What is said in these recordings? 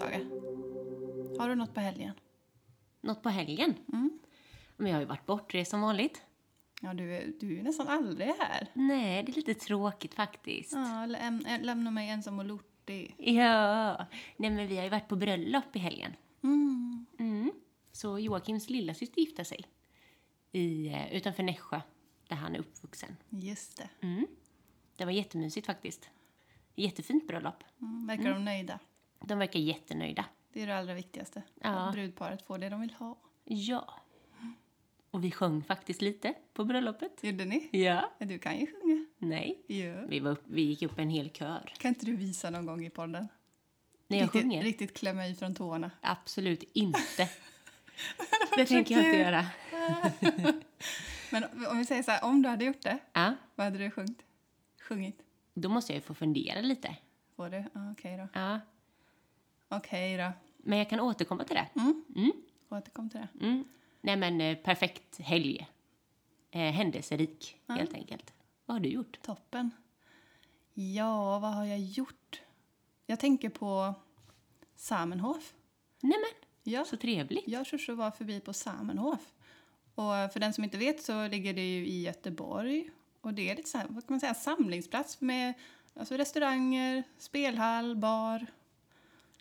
arbetsdagar. Har du något på helgen? Något på helgen? Mm. Men jag har ju varit bortrest som vanligt. Ja, du är, du är nästan aldrig här. Nej, det är lite tråkigt faktiskt. Ja, läm, lämna mig ensam och lortig. Ja. Nej, men vi har ju varit på bröllop i helgen. Mm. Mm. Så Joakims lilla syster gifte sig i, eh, utanför Nässjö, där han är uppvuxen. Just det. Mm. Det var jättemysigt faktiskt. Jättefint bröllop. Mm. Verkar de nöjda? De verkar jättenöjda. Det är det allra viktigaste. Ja. Att brudparet får det de vill ha. Ja. Och vi sjöng faktiskt lite på bröllopet. Gjorde ni? Ja. Ja, Du kan ju sjunga. Nej. Ja. Vi, var upp, vi gick upp en hel kör. Kan inte du visa någon gång i podden? När jag riktigt, sjunger? Riktigt klämma i från tårna. Absolut inte. det tänker jag inte göra. Men om vi säger så här, om du hade gjort det, Ja, vad hade du sjungit? Sjungit? då måste jag ju få fundera lite. Får du? Ja, Okej då. Ja. Okej då. Men jag kan återkomma till det. Mm. Mm. Återkom till det. Mm. Nej men eh, perfekt helg. Eh, händelserik, helt enkelt. Vad har du gjort? Toppen. Ja, vad har jag gjort? Jag tänker på Samenhof. Nej men, Ja, så trevligt. jag och Shoshu var förbi på Samenhof. Och för den som inte vet så ligger det ju i Göteborg. Och det är lite så här, vad kan man säga, samlingsplats med alltså restauranger, spelhall, bar.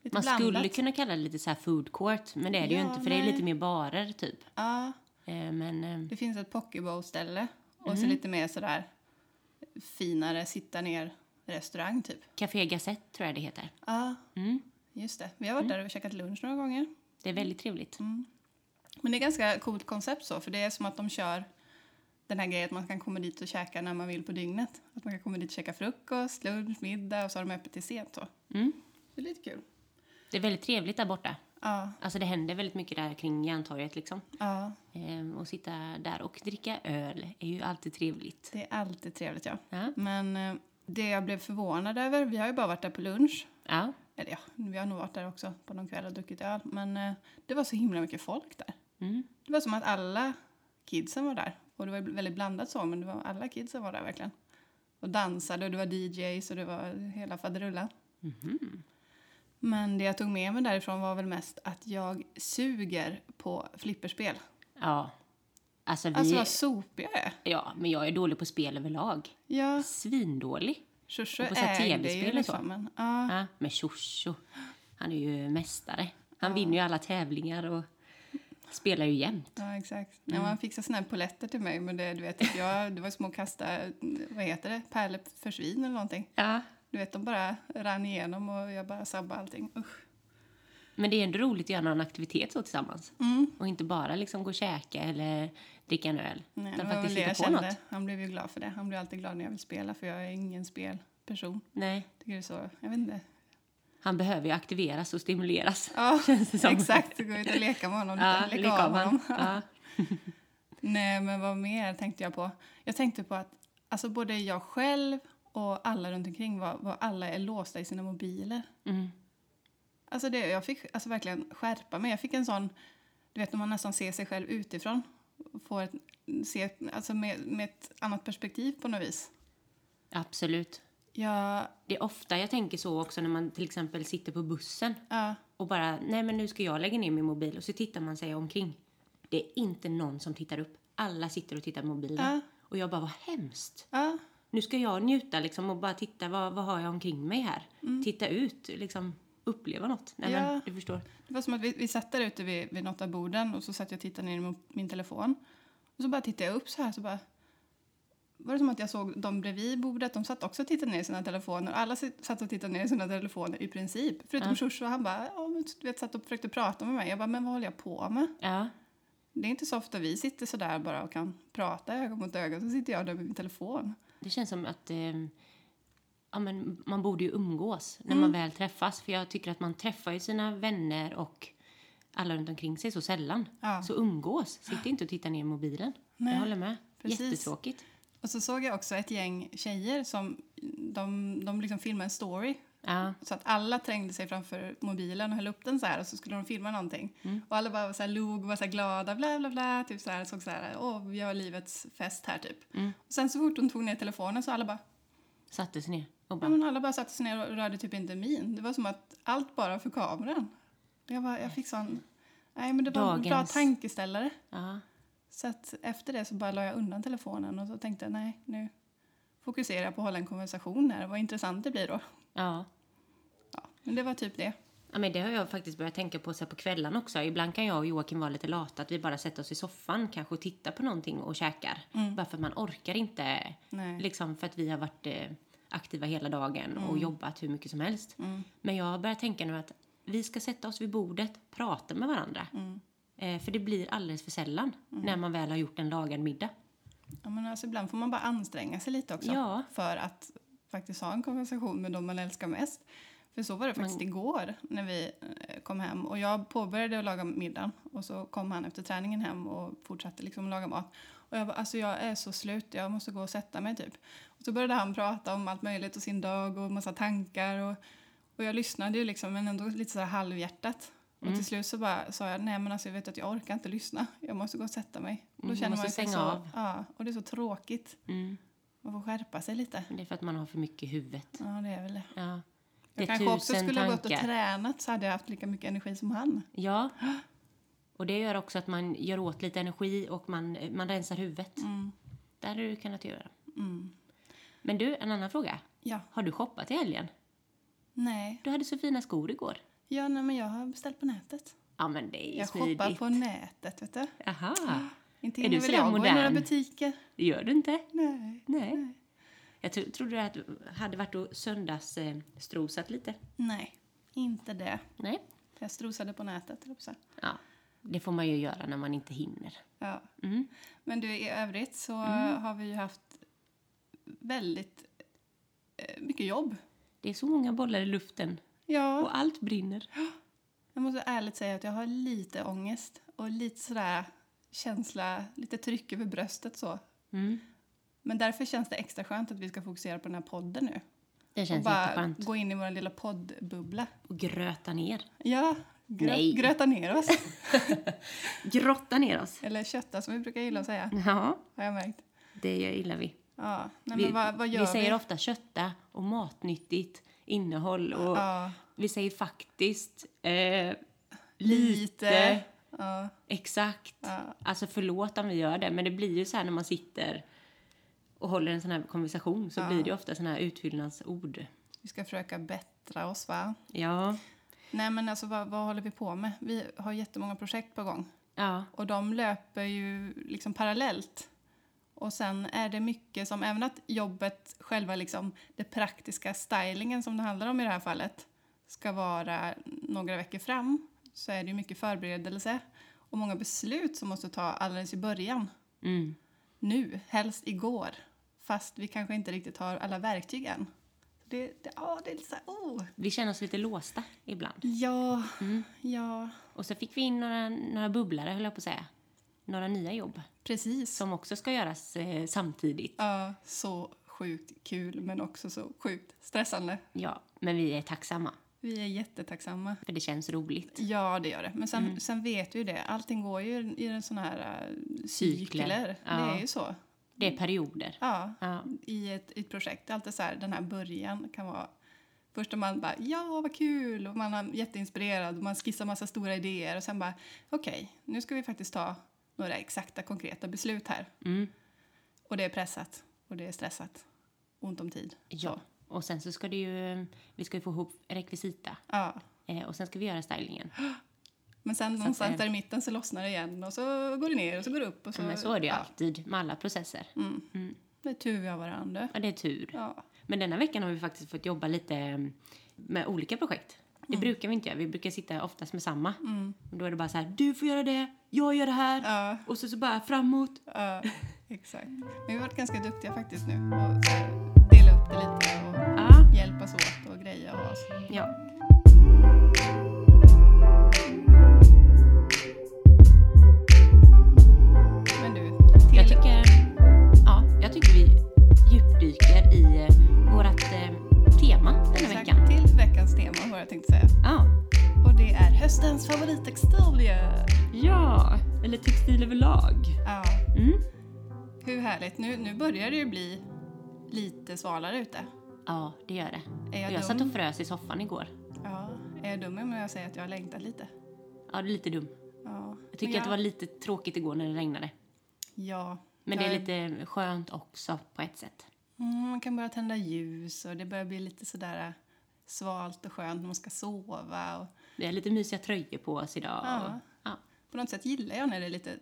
Lite Man blandat. skulle kunna kalla det lite så här food court, men det är det ju Ja, inte för det är nej. lite mer barer typ. Ja, Eh, men eh, det finns ett pokebowl-ställe. Och Mhm. så lite mer sådär finare sitta ner restaurang typ. Café Gazette tror jag det heter. Ja, Mm. just det. Vi har varit där och käkat lunch några gånger. Det är väldigt trevligt. Men det är ganska coolt koncept så, för det är som att de kör den här grejen att man kan komma dit och käka när man vill på dygnet. Att man kan komma dit och käka frukost, lunch, middag och så har de öppet till sent så. Mm. Det är lite kul. Det är väldigt trevligt där borta. Ja, Alltså det händer väldigt mycket där kring Järntorget liksom. ja, Ehm, och sitta där och dricka öl är ju alltid trevligt. det är alltid trevligt ja. Ja. Men eh, det jag blev förvånad över, vi har ju bara varit där på lunch. Ja. Eller ja, vi har nog varit där också på någon kväll och druckit öl. Men eh, det var så himla mycket folk där. Mm. Det var som att alla kidsen var där. Och det var väldigt blandat så, men det var alla kidsen var där verkligen. Och dansade och det var DJs och det var hela faderullan. Mhm. Men det jag tog med mig därifrån var väl mest att jag suger på flipperspel. Ja. Alltså vi... Alltså vad sopiga jag är. Ja, men jag är dålig på spel överlag. Ja, Svindålig. Här ägde ju liksom. Men, ja, Ja, men Shosho. Han är ju mästare. Han vinner ju alla tävlingar och spelar ju jämt. ja, exakt. Mm. Ja, man fixade såna här poletter till mig, men det, du vet, jag, det var små kasta, vad heter det, pärlor för svin eller någonting. Ja. Du vet, de bara rann igenom och jag bara sabbade allting. Usch. Men det är ändå roligt att göra någon aktivitet så tillsammans. Mm. Och inte bara liksom gå och käka eller dricka en öl. Nej, utan faktiskt hitta på kände. något. Han blev ju glad för det. Han blir alltid glad när jag vill spela för jag är ingen spelperson. Nej. Tycker det är så, jag vet inte. Han behöver ju aktiveras och stimuleras. Ja, Känns det som. exakt. Gå ut och leka med honom. Ja, leka, leka av honom. Ja. Nej, men vad mer tänkte jag på? Jag tänkte på att alltså, både jag själv och alla runt omkring var, var alla är låsta i sina mobiler. Mm. Alltså det, jag fick alltså verkligen skärpa mig. Jag fick en sån, du vet när man nästan ser sig själv utifrån. Får ett, se, alltså med, med ett annat perspektiv på något vis. Absolut. Jag, Det är ofta jag tänker så också när man till exempel sitter på bussen ja, och bara, nej men nu ska jag lägga ner min mobil och så tittar man sig omkring. Det är inte någon som tittar upp. Alla sitter och tittar på mobilen. Ja. Och jag bara, vad hemskt. ja, Nu ska jag njuta liksom och bara titta, vad, vad har jag omkring mig här? Titta ut, liksom uppleva något. Nej Ja. men, du förstår. Det var som att vi, vi satt där ute vid, vid något av borden och så satt jag och tittade ner i min telefon. Och så bara tittade jag upp så här så bara... var det som att jag såg de bredvid bordet, de satt också och tittade ner i sina telefoner. Alla satt och tittade ner i sina telefoner i princip. Förutom Ja. Shoshu, han bara, ja, men vet, satt och försökte prata med mig. Jag bara, men vad håller jag på med? Ja. Det är inte så ofta vi sitter så där bara och kan prata öga mot öga. Så sitter jag där med min telefon. Det känns som att eh, ja, men man borde ju umgås när Mm. man väl träffas. För jag tycker att man träffar ju sina vänner och alla runt omkring sig så sällan. Ja. Så umgås. Sitt inte och titta ner i mobilen. Nej, jag håller med. precis. Jättetråkigt. Och så såg jag också ett gäng tjejer som de, de liksom filmade en story. Ja. Så att alla trängde sig framför mobilen och höll upp den så här och så skulle de filma någonting. Mm. Och alla bara så här log och var så här glada, bla bla bla, typ så här, såg så här, åh, vi har livets fest här typ. Mm. Och sen så fort hon tog ner telefonen så alla bara, Satte sig ner och ja bara... men alla bara satte sig ner och rörde typ inte min. Det var som att allt bara för kameran. Jag, bara, jag fick sån, nej men det var en bra Dagens- tankeställare. Ja. Så att efter det så bara la jag undan telefonen och så tänkte jag, nej nu fokuserar jag på att hålla en konversation här. Vad intressant det blir då. Ja. Ja, men det var typ det. Ja, men det har jag faktiskt börjat tänka på så på kvällarna också. Ibland kan jag och Joakim vara lite lata, att vi bara sätter oss i soffan kanske och tittar på någonting och käkar. Bara för att man orkar inte, Nej. liksom för att vi har varit eh, aktiva hela dagen och jobbat hur mycket som helst. Mm. Men jag har börjat tänka nu att vi ska sätta oss vid bordet, prata med varandra. Mm. Eh, för det blir alldeles för sällan när man väl har gjort en lagad middag. Ja, men alltså ibland får man bara anstränga sig lite också Ja. för att faktiskt ha en konversation med dem man älskar mest. För så var det faktiskt igår när vi eh, kom hem och jag påbörjade att laga middagen och så kom han efter träningen hem och fortsatte liksom laga mat. Och jag bara, alltså jag är så slut, jag måste gå och sätta mig typ. Och så började han prata om allt möjligt och sin dag och massa tankar och, och jag lyssnade ju liksom men ändå lite så här halvhjärtat. Och Mm. till slut så bara sa jag, nej men alltså jag vet att jag orkar inte lyssna. Jag måste gå och sätta mig. Och Mm, Då känner måste man sig så, av. Ja, och det är så tråkigt. Mm. Man får skärpa sig lite. Men Det är för att man har för mycket i huvudet. Ja, det är väl det. Ja. Det Jag kanske också skulle ha gått och tankar. tränat så hade jag haft lika mycket energi som han. Ja. Och det gör också att man gör åt lite energi och man, man rensar huvudet. Mm. Det hade du kunnat göra. Mm. Men du, en annan fråga. Ja. Har du shoppat i helgen? Nej. Du hade så fina skor igår. Ja, nej, men jag har beställt på nätet. Ja, men det är ju Jag smidigt. shoppar på nätet, vet du. Jaha. Inte Är du sådär jag gå i några modern? butiker. Det gör du inte? Nej. Nej. Jag tro, trodde att du hade varit och söndagsstrosat eh, lite. Nej, inte det. Nej. Jag strosade på nätet, säga. Ja, det får man ju göra när man inte hinner. Ja. Mm. Men du, i övrigt så har vi ju haft väldigt eh, mycket jobb. Det är så många bollar i luften Ja, och allt brinner. jag måste ärligt säga att jag har lite ångest och lite sådär känsla, lite tryck över bröstet så. Mm. Men därför känns det extra skönt att vi ska fokusera på den här podden nu. Det Och känns bara jätteskönt. gå in i vår lilla poddbubbla. Och gröta ner. Ja, grö- Nej. gröta ner oss. Grotta ner oss. Eller kötta som vi brukar gilla att säga, Ja, har jag märkt. det gillar vi. Ja, nej, vi, men vad, vad gör vi vi? säger ofta kötta och matnyttigt innehåll och Ja, vi säger faktiskt eh, lite, lite. Ja, exakt. ja. Alltså förlåt om vi gör det, men det blir ju så här när man sitter och håller en sån här konversation så Ja. blir det ofta såna här utfyllnadsord. Vi ska försöka bättra oss, va? Ja, Nej, men alltså vad, vad håller vi på med? Vi har jättemånga projekt på gång. ja, Och de löper ju liksom parallellt. Och sen är det mycket som, även att jobbet, själva liksom det praktiska stylingen som det handlar om i det här fallet, ska vara några veckor fram, så är det ju mycket förberedelse och många beslut som måste ta alldeles i början. mm. Nu, helst igår. Fast vi kanske inte riktigt har alla verktyg än. Det, det, ja, det är lite så här, oh. Vi känner oss lite låsta ibland. Ja, Mm. ja, Och så fick vi in några, några bubblare, höll jag på att säga. Några nya jobb precis. som också ska göras eh, samtidigt. Ja, så sjukt kul men också så sjukt stressande. Ja, men vi är tacksamma, Vi är jättetacksamma. för det känns roligt. Ja, det gör det. Men sen, Mm. sen vet vi ju det. Allting går ju i en sån här uh, Cykler. cykler. Ja. Det är ju så. Det är perioder. Ja, Ja, i ett, i ett projekt. Alltid så här, den här början kan vara... Först är man bara, ja vad kul, och man är jätteinspirerad och man skissar massa stora idéer och sen bara, okej, nu ska vi faktiskt ta några exakta konkreta beslut här. mm. Och det är pressat och det är stressat. Ont om tid. ja. Och sen så ska det ju, vi ska ju få ihop rekvisita. Ja. Eh, och sen ska vi göra stylingen. Men sen att någonstans där i mitten så lossnar det igen och så går det ner och så går det upp. Och så, Så, men så är det ju ja. alltid med alla processer. Mm. Mm. Det är tur vi har varandra. Ja, det är tur. Ja. Men denna veckan har vi faktiskt fått jobba lite mm, med olika projekt. Det brukar vi inte göra. Vi brukar sitta oftast med samma. Och då är det bara så här, du får göra det, jag gör det här. Ja, Och så, så bara framåt. ja, exakt. Men vi har varit ganska duktiga faktiskt nu. Och så dela upp det lite. Hjälpas åt och greja och oss. ja. Men du, Jag till, tycker, ja, jag tycker vi djupdyker i eh, vårt eh, tema denna exakt, veckan. till veckans tema vad jag tänkte säga. Ja. Och det är höstens favorittextilier. ja, eller textil överlag. Ja, Mm. hur härligt. Nu, nu börjar det ju bli lite svalare ute. Ja, det gör det. Är jag, jag satt och frös i soffan igår. Ja, är jag dum om jag säger att jag har längtat lite? Ja, det är lite dum. Ja. Jag tycker Men att det var lite tråkigt igår när det regnade. Ja. Men det är jag- lite skönt också på ett sätt. Mm, man kan börja tända ljus och det börjar bli lite sådär äh, svalt och skönt när man ska sova. Och Vi har lite mysiga tröjor på oss idag. Ja. Och, ja. på något sätt gillar jag när det är lite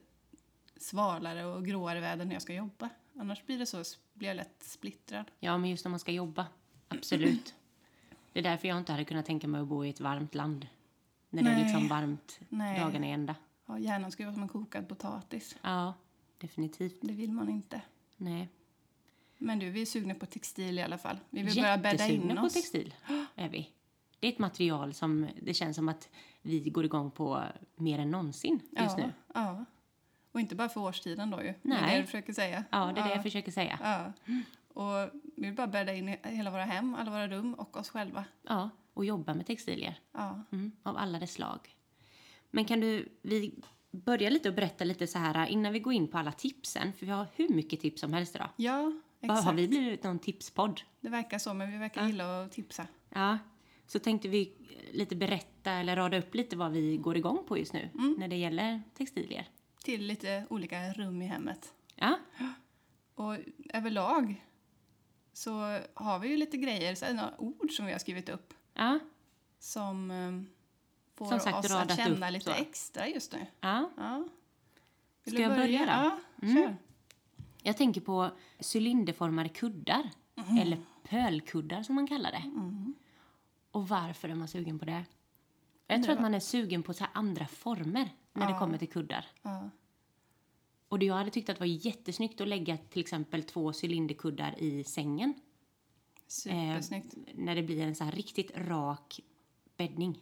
svalare och gråare väder när jag ska jobba. Annars blir det så, blir jag lätt splittrad. ja, men just när man ska jobba. Absolut. Det är därför jag inte hade kunnat tänka mig att bo i ett varmt land. När det är Nej. liksom varmt Nej. dagarna i ända. Ja, hjärnan ska ju vara som en kokad potatis. Ja, definitivt. Det vill man inte. Nej. Men du, vi är sugna på textil i alla fall. Vi vill börja bädda in på oss. textil är vi. Det är ett material som det känns som att vi går igång på mer än någonsin just ja, nu. Ja. Och inte bara för årstiden då ju. Det är Nej. det du försöker säga. Ja, det är det jag försöker säga. Ja. Och vi vill bara bädda in i hela våra hem, alla våra rum och oss själva. Ja, och jobba med textilier. Ja. Mm, av alla dess slag. Men kan du, vi börja lite och berätta lite så här innan vi går in på alla tipsen, för vi har hur mycket tips som helst idag. Ja, exakt. Har vi blivit någon tipspodd? Det verkar så, men vi verkar Ja. gilla att tipsa. Ja, så tänkte vi lite berätta eller rada upp lite vad vi går igång på just nu när det gäller textilier. Till lite olika rum i hemmet. Ja, Och överlag så har vi ju lite grejer, så några ord som vi har skrivit upp ja, som eh, får Som sagt, oss att känna upp lite så. extra just nu. ja. Ja. Vill Ska du jag börja då? Ja, Mm. kör. Jag tänker på cylinderformade kuddar, Mm. eller pölkuddar som man kallar det. Och varför är man sugen på det? Jag tror att man är sugen på så här andra former när det Ja. kommer till kuddar. Ja. Och jag hade tyckt att det var jättesnyggt att lägga till exempel två cylinderkuddar i sängen. Supersnyggt. Eh, när det blir en så här riktigt rak bäddning.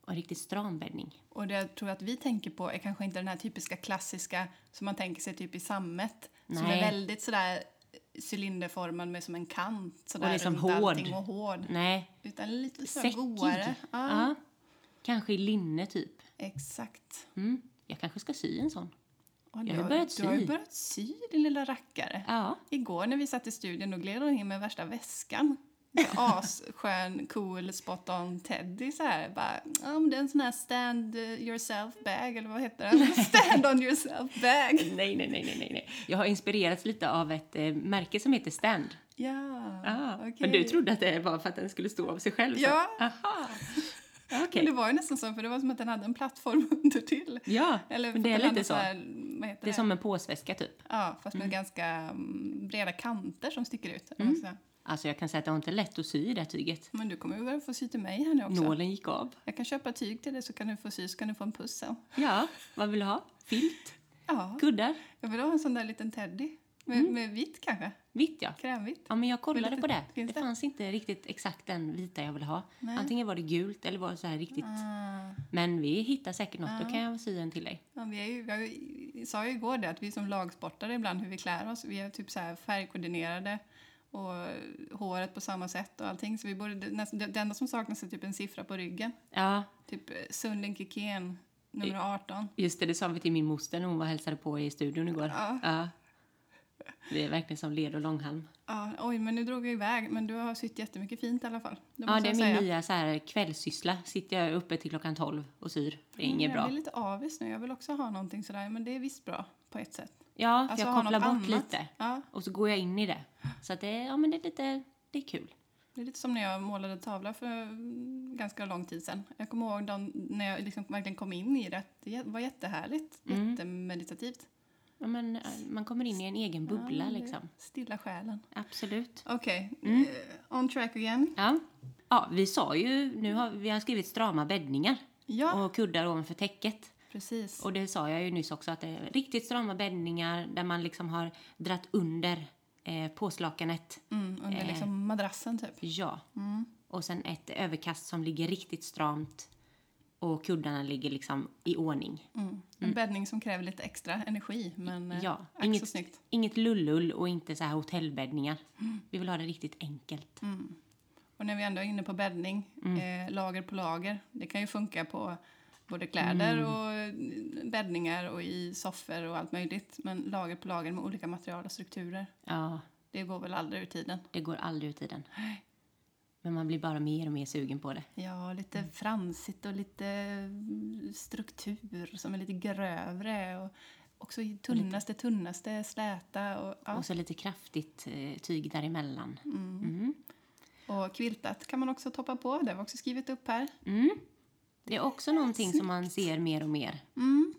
Och en riktigt stram bäddning. Och det jag tror att vi tänker på är kanske inte den här typiska klassiska som man tänker sig typ i sammet. Som är Nej. väldigt sådär cylinderformad med som en kant sådär Och liksom runt hård. allting och hård. Nej, Utan lite så säckig. godare. Ja, Ja. Kanske i linne typ. exakt. Mm. Jag kanske ska sy en sån. Och Jag har du börjat Du har ju sy. börjat sy din lilla rackare. Ja. Igår när vi satt i studion då gled hon in med värsta väskan. Asskön, cool, spot on teddy så här. Bara, ja men det är en sån här stand yourself bag eller vad heter den? Stand on yourself bag. Nej, nej, nej, nej, nej. Jag har inspirerats lite av ett eh, märke som heter Stand. Ja, Ah, okej. Men du trodde att det var för att den skulle stå av sig själv? så? Ja. Aha. Men Okej. det var ju nästan så, för det var som att den hade en plattform under till. Ja, Eller men det är lite så. här, Det är som en påsväska typ. Ja, fast med ganska mm, breda kanter som sticker ut. säga. Alltså jag kan säga att det var inte lätt att sy i det här tyget. Men du kommer ju väl få sy till mig här nu också. Nålen gick av. Jag kan köpa tyg till dig så kan du få sy, så kan du få en puss sen. Ja, vad vill du ha? Filt? Ja, Kuddar? jag vill ha en sån där liten teddy. Med, Mm. med vitt kanske, Vitt ja. krämvitt. Ja, men jag kollade lite- på det. Det det? fanns inte riktigt exakt den vita jag ville ha. Nej. Antingen var det gult eller var det så här riktigt. Ah. Men vi hittar säkert något. Då kan jag sy en till dig. Ja, vi, är ju, vi sa ju igår det att vi som lagsportare ibland hur vi klär oss, vi är typ så här färgkoordinerade och håret på samma sätt och allting. Så vi borde, det, enda som saknas är typ en siffra på ryggen. Ja, Typ eh, Sundin Kikén, nummer 18. just det. Det sa vi till min moster när hon var hälsade på i studion igår. Ja. Ja. Vi är verkligen som led och långhalm. Ja, oj, men nu drog jag iväg. Men du har sytt jättemycket fint i alla fall. Det Ja, det är jag min säga. nya så här kvällssyssla. Sitter jag uppe till klockan 12 och syr. Det är Mm, inget jag bra. blir lite avis nu. Jag vill också ha någonting sådär. Men det är visst bra på ett sätt. Ja, för Alltså, jag kopplar bort annat. lite. Ja, Och så går jag in i det. Så att det, ja, men det är lite, det är kul. det är lite som när jag målade tavla för mm, ganska lång tid sedan. Jag kommer ihåg de, när jag liksom verkligen kom in i det. Det var jättehärligt. Mm. Jättemeditativt. Ja, men, eh, man kommer in i en egen bubbla Ja, liksom. Stilla själen. Absolut. Okej, Mm. eh, on track again. Ja. ja, vi sa ju, nu har vi har skrivit strama bäddningar Ja, och kuddar ovanför täcket. precis. Och det sa jag ju nyss också att det är riktigt strama bäddningar där man liksom har dratt under eh, påslakanet. Mm, under eh. liksom madrassen typ. Ja. Och sen ett överkast som ligger riktigt stramt och kuddarna ligger liksom i ordning. Mm. En bäddning som kräver lite extra energi, men eh, Ja, så inget, snyggt. inget lullull och inte så här hotellbäddningar. Vi vill ha det riktigt enkelt. Och när vi ändå är inne på bäddning, Mm. eh, lager på lager. Det kan ju funka på både kläder Mm. och eh, bäddningar och i soffor och allt möjligt. Men lager på lager med olika material och strukturer. Ja, Det går väl aldrig ur tiden. det går aldrig ur tiden. Men man blir bara mer och mer sugen på det. Ja, lite Mm. fransigt och lite mm, struktur som är lite grövre. Och också tunnaste, tunnaste, släta. Och, ja. Och så lite kraftigt eh, tyg däremellan. Mm. och quiltat kan man också toppa på. Det har vi också skrivit upp här. Mm. Det är också någonting som man ser mer och mer.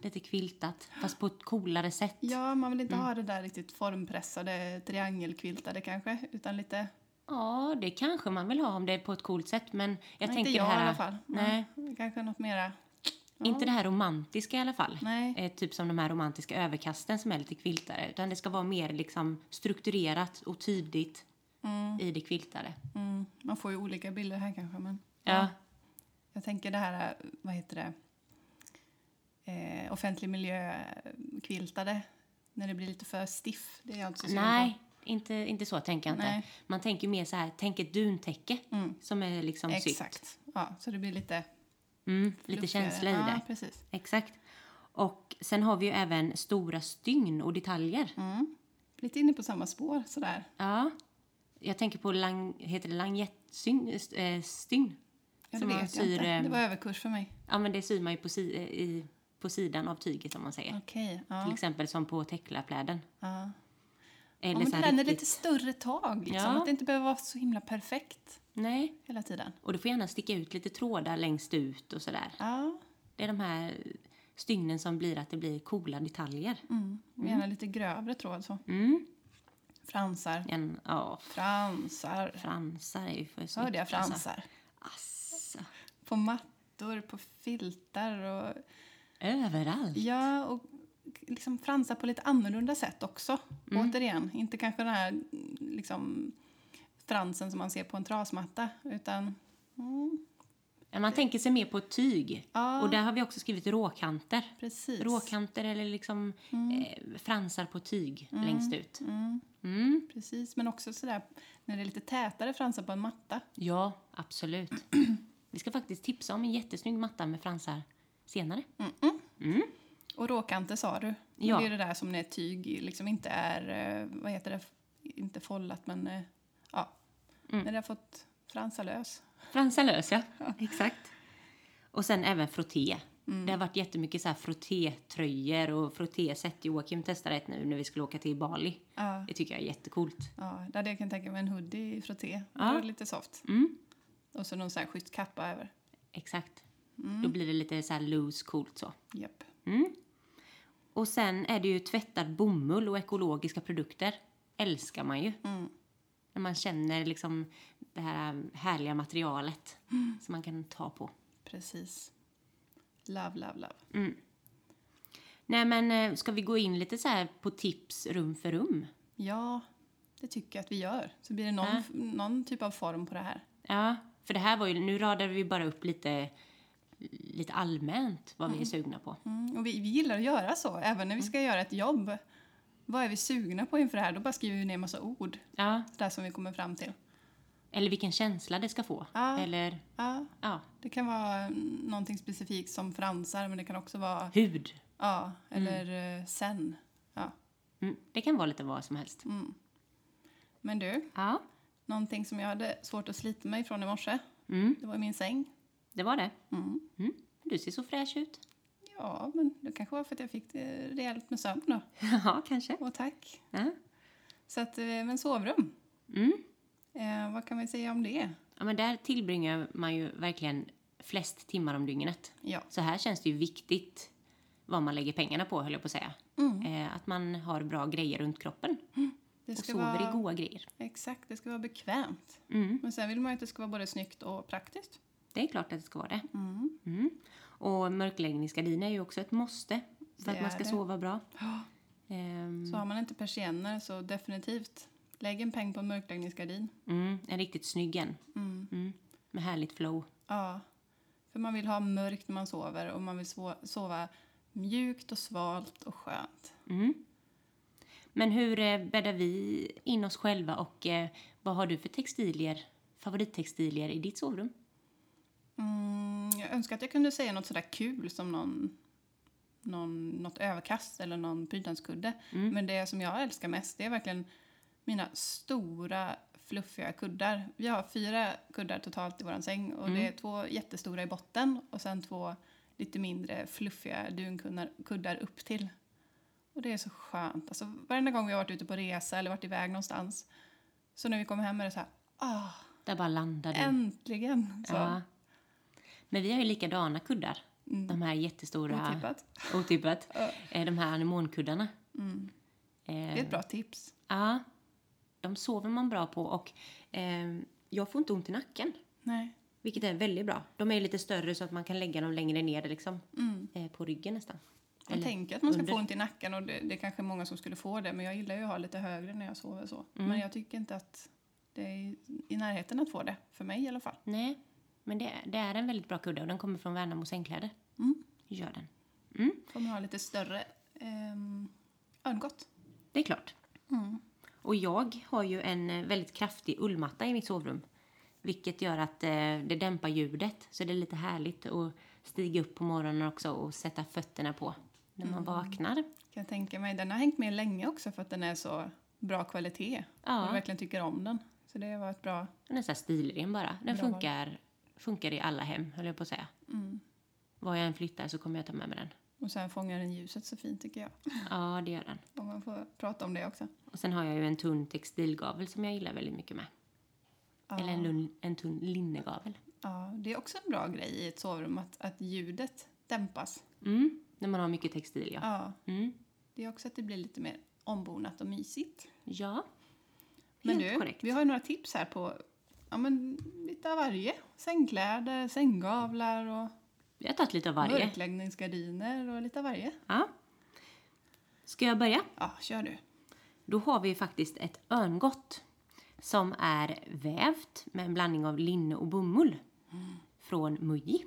Lite kviltat, fast på ett coolare sätt. Ja, man vill Mm. inte ha det där riktigt formpressade, triangelquiltade kanske. Utan lite, Ja, det kanske man vill ha om det är på ett coolt sätt. Men jag nej, tänker inte jag det här... i alla fall. Nej, Ja, kanske något mera, inte det här romantiska i alla fall. nej. Eh, typ som de här romantiska överkasten som är lite kviltade. Utan det ska vara mer liksom strukturerat och tydligt i det kviltade. Mm, man får ju olika bilder här kanske. Men Ja. jag tänker det här, vad heter det? Eh, offentlig miljö quiltade. När det blir lite för stiff. Det är jag inte så Nej, inte, inte så tänker jag inte. Nej. Man tänker mer så här, tänk ett duntäcke Mm. som är liksom på. sytt. Exakt. Ja, så det blir lite Mm, lite känsla i ja, det. precis. Exakt. Och sen har vi ju även stora stygn och detaljer. Mm. Lite inne på samma spår sådär. Ja. Jag tänker på lang, heter det langettstygn? Äh, stygn. Ja, det vet jag syr, inte. eh, Det var överkurs för mig. Ja, men det syr man ju på, si, eh, i, på sidan av tyget om man säger. Okej, ja. Till exempel som på täcklapläden. ja. Eller Ja, men så här med riktigt... lite större tag, liksom. Ja. Att det inte behöver vara så himla perfekt Nej, hela tiden. och det får gärna sticka ut lite trådar längst ut och sådär. Ja, Det är de här stygnen som blir att det blir coola detaljer. mm. Och gärna lite grövre tråd så. Mm. Fransar. En, ja, Fransar. fransar är ju för Så hörde jag snyggt, alltså. fransar. Asså. På mattor, på filtar och... Överallt. Ja, och liksom fransar på lite annorlunda sätt också. Mm. Återigen, inte kanske den här liksom fransen som man ser på en trasmatta, utan... Mm, Man tänker sig mer på ett tyg. Ja. Och där har vi också skrivit råkanter. precis. Råkanter eller liksom eh, fransar på tyg längst ut. Mm, Mm. precis, men också sådär när det är lite tätare fransar på en matta. Ja, absolut. Vi ska faktiskt tipsa om en jättesnygg matta med fransar senare. Och råkanter sa du. Ja. Det är det där som när tyg liksom inte är, eh, vad heter det, inte follat men, eh, ja, Mm. när det har fått fransa lös. Fransar lös, ja. Exakt. Och sen även frotté. Det har varit jättemycket så här frottétröjor och frottéset. Joakim testade ett nu när vi skulle åka till Bali. Ja, Det tycker jag är jättecoolt. ja, där det kan jag tänka mig en hoodie i frotté. Ja. Det är lite soft. Mm. Och så någon sån här schysst kappa över. Exakt. Då blir det lite så här loose, coolt så. Japp. Mm. Och sen är det ju tvättad bomull och ekologiska produkter. Älskar man ju. Mm. När man känner liksom det här härliga materialet som man kan ta på. Precis. Love, love, love. Nej men eh, ska vi gå in lite så här på tips rum för rum? Ja, det tycker jag att vi gör. Så blir det någon, Ja. någon typ av form på det här. Ja, för det här var ju, nu radade vi bara upp lite, lite allmänt vad vi är sugna på. Mm. Och vi, vi gillar att göra så, även när vi ska göra ett jobb. Vad är vi sugna på inför det här? Då bara skriver vi ner en massa ord. Ja, Där som vi kommer fram till. eller vilken känsla det ska få. Ja. Eller, Ja, ja, det kan vara mm, någonting specifikt som fransar, men det kan också vara hud. ja, eller eh, sen. Ja. Mm, det kan vara lite vad som helst. Men du, Ja, någonting som jag hade svårt att slita mig från i morse, mm, det var min säng. Det var det. Mm. Mm, du ser så fräsch ut. Ja, men det kanske var för att jag fick det rejält med sömn då. Ja, kanske. Och tack. Ja. Så att, eh, men sovrum, Mm. eh, vad kan vi säga om det? Ja, men där tillbringar man ju verkligen flest timmar om dygnet. Ja, Så här känns det ju viktigt vad man lägger pengarna på, höll jag på att säga. Eh, att man har bra grejer runt kroppen Det och ska sover vara, i goda grejer. Exakt, det ska vara bekvämt. Mm. Men sen vill man ju att det ska vara både snyggt och praktiskt. Det är klart att det ska vara det. Mm. Mm. Och mörkläggningsgardiner är ju också ett måste för Det att man ska sova bra. Ja. Ehm, Så har man inte persienner så definitivt lägg en peng på en mörkläggningsgardin. mm, en riktigt snygg en. Mm. Mm. Med härligt flow. Ja, för man vill ha mörkt när man sover och man vill so- sova mjukt och svalt och skönt. Mm. Men hur eh, bäddar vi in oss själva och eh, vad har du för textilier, favorittextilier i ditt sovrum? Mm, jag önskar att jag kunde säga något sådär kul som någon, någon, något överkast eller någon prydnadskudde. Mm. Men det som jag älskar mest det är verkligen mina stora fluffiga kuddar. Vi har fyra kuddar totalt i vår säng och det är två jättestora i botten och sen två lite mindre fluffiga dunkuddar kuddar upp till. Och det är så skönt. Alltså, varenda gång vi har varit ute på resa eller varit iväg någonstans så när vi kommer hem är det så här, ah, Där bara landar du. äntligen! Så, Ja. Men vi har ju likadana kuddar. Mm. De här jättestora... Otippat. Otippat. Ja. Eh, De här anemonkuddarna. Mm. Eh, Det är ett bra tips. Ja. De sover man bra på och eh, jag får inte ont i nacken. Nej. Vilket är väldigt bra. De är lite större så att man kan lägga dem längre ner liksom. Mm. Eh, på ryggen nästan. Man Eller tänker att man ska under. få ont i nacken och det, det är kanske många som skulle få det men jag gillar ju att ha lite högre när jag sover så. Mm. Men jag tycker inte att det är i- i närheten att få det, för mig i alla fall. Nej, men det, det är en väldigt bra kudde och den kommer från Värnamo sängkläder. Mm. Gör den. Mm, Får man ha lite större um, örngott. det är klart. Mm. Och jag har ju en eh, väldigt kraftig ullmatta i mitt sovrum. Vilket gör att eh, det dämpar ljudet. Så det är lite härligt att stiga upp på morgonen också och sätta fötterna på när man vaknar. Kan jag tänka mig. Den har hängt med länge också för att den är så bra kvalitet. Och Ja, jag verkligen tycker om den. Så det var ett bra... den är så här stilren bara. Den Bra val. Funkar, i alla hem, höll jag på att säga. Mm. Var jag än flyttar så kommer jag ta med mig den. Och sen fångar den ljuset så fint tycker jag. Ja, det gör den. Om man får prata om det också. Och sen har jag ju en tunn textilgavel som jag gillar väldigt mycket med. Ja. Eller en, en tunn linnegavel. Ja, det är också en bra grej i ett sovrum att, att ljudet dämpas. Mm, när man har mycket textil, ja. Ja, Mm. det är också att det blir lite mer ombonat och mysigt. Ja, Men helt du, korrekt. vi har ju några tips här på ja, men lite av varje. Sängkläder, sänggavlar och Vi har tagit lite av varje. mörkläggningsgardiner och lite av varje. Ja. Ska jag börja? Ja, kör du. Då har vi faktiskt ett örngott som är vävt med en blandning av linne och bomull från Muji.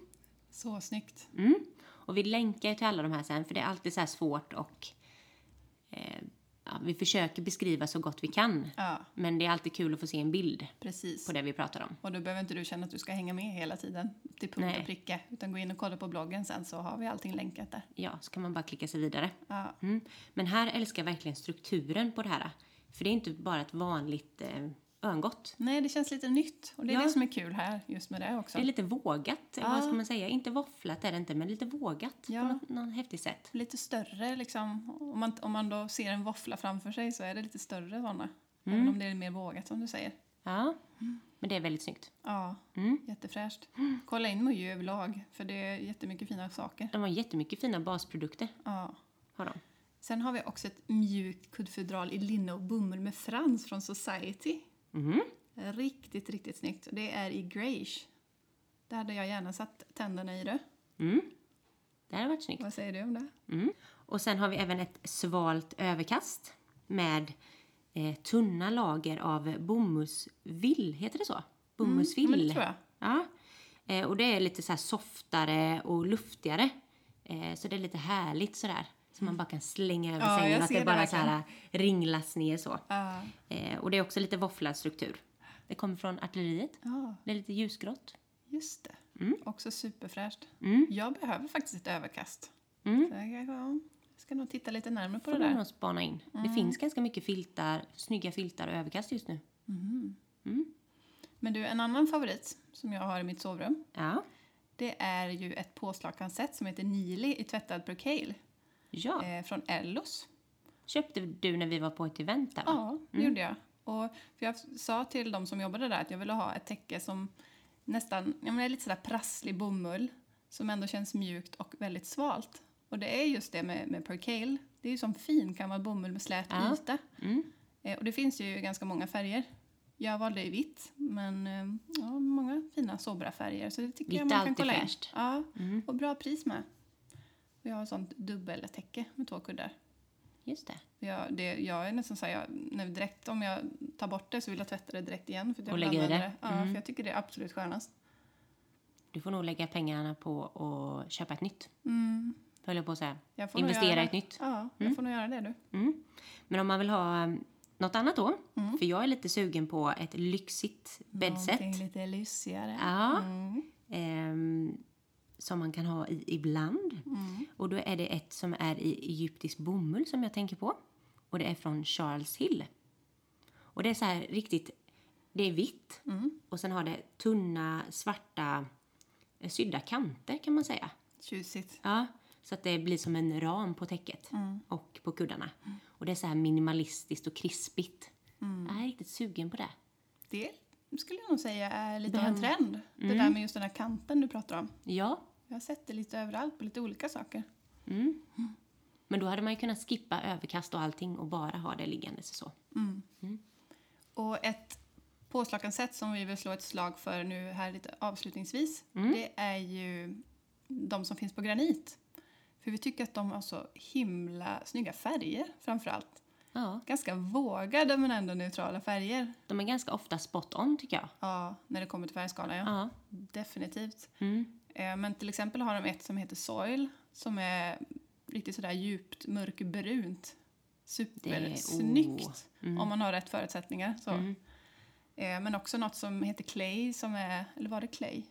Så snyggt. Mm. Och vi länkar ju till alla de här sen för det är alltid så här svårt och eh, vi försöker beskriva så gott vi kan. Ja, Men det är alltid kul att få se en bild precis. på det vi pratar om. Och då behöver inte du känna att du ska hänga med hela tiden till punkt Nej. och pricka. Utan gå in och kolla på bloggen sen så har vi allting länkat där. Ja, så kan man bara klicka sig vidare. Ja, Mm. Men här älskar jag verkligen strukturen på det här. För det är inte bara ett vanligt eh, örngott. Nej, det känns lite nytt. Och det är Ja. det som är kul här just med det också. Det är lite vågat, Ja. vad ska man säga? Inte våfflat är det inte, men lite vågat Ja. på något, något häftigt sätt. Lite större liksom. Om man, om man då ser en våffla framför sig så är det lite större sådana. Mm. Även om det är mer vågat som du säger. Ja, men det är väldigt snyggt. Ja, Mm. jättefräscht. Kolla in Mujo överlag, för det är jättemycket fina saker. De har jättemycket fina basprodukter. Ja. Har de. Sen har vi också ett mjukt kuddfodral i linne och bomull med frans från Society. Mhm. Riktigt, riktigt snyggt. Det är i greige. Där hade jag gärna satt tänderna i det. Mm. Det har varit snyggt. Vad säger du om det? Mm. Och sen har vi även ett svalt överkast med eh, tunna lager av bomullsvill. Heter det så? Bomullsvill. Mm, det tror jag. Ja. Eh, och det är lite så softare och luftigare. Eh, så det är lite härligt sådär. Så man bara kan slänga över Ja, sängen och att det det bara så verkligen. här ringlas ner så. Ja. Eh, och det är också lite våfflad struktur. Det kommer från artilleriet. ja, Det är lite ljusgrått. just det. Mm. Också superfräscht. Mm. Jag behöver faktiskt ett överkast. Mm. Så jag, ja, jag ska nog titta lite närmare på Får det där. nog spana in. Det Mm. finns ganska mycket filtar, snygga filtar och överkast just nu. Mhm. Mm. Men du, en annan favorit som jag har i mitt sovrum. Ja. Det är ju ett påslagskansett som heter Nili i tvättad percale. Ja. Eh, från Ellos. Köpte du när vi var på ett event där va? Ja, det gjorde jag. Och för jag sa till de som jobbade där att jag ville ha ett täcke som nästan, ja men lite sådär prasslig bomull som ändå känns mjukt och väldigt svalt. Och det är just det med, med percale. Det är ju som fin gammal bomull med slät Ja. yta. Mm. Eh, och det finns ju ganska många färger. Jag valde i vitt, men eh, ja, många fina sobra färger. Så det tycker Vitt jag man kan kolla in. Ja, Mm. och bra pris med. Vi har ett sånt dubbeltäcke med två kuddar. Just det. Jag, det, jag är nästan så här, jag, när direkt, om jag tar bort det så vill jag tvätta det direkt igen. För att jag Och lägga i det. Ja, Mm. för jag tycker det är absolut skönast. Du får nog lägga pengarna på att köpa ett nytt. Mm. Höll jag på att säga. Jag Investera i ett nytt. Ja, jag Mm. får nog göra det du. Mm. Men om man vill ha um, något annat då? Mm. För jag är lite sugen på ett lyxigt bäddset. Någonting lite lyxigare. Ja. Mm. ehm, som man kan ha i ibland. Mm. Och då är det ett som är i egyptisk bomull som jag tänker på. Och det är från Charles Hill. Och det är så här riktigt, det är vitt Mm. och sen har det tunna svarta eh, sydda kanter kan man säga. Tjusigt. Ja, så att det blir som en ram på täcket Mm. och på kuddarna. Och det är så här minimalistiskt och krispigt. Mm. Jag är riktigt sugen på det. Det skulle jag nog säga är lite av en trend. Det Mm. där med just den här kanten du pratar om. Ja. Jag har sett det lite överallt på lite olika saker. Mm. Men då hade man ju kunnat skippa överkast och allting och bara ha det liggandes så. Mm. Mm. Och ett påslakansätt som vi vill slå ett slag för nu här lite avslutningsvis, Mm. det är ju de som finns på granit. För vi tycker att de har så himla snygga färger framför allt. Ja, Ganska vågade men ändå neutrala färger. de är ganska ofta spot on tycker jag. Ja, när det kommer till färgskalan, ja. Ja. Definitivt. Mm. Eh, Men till exempel har de ett som heter Soil som är riktigt sådär djupt mörkbrunt. Supersnyggt oh. Mm. om man har rätt förutsättningar. Så. Mm. Eh, Men också något som heter Clay som är, eller var det Clay?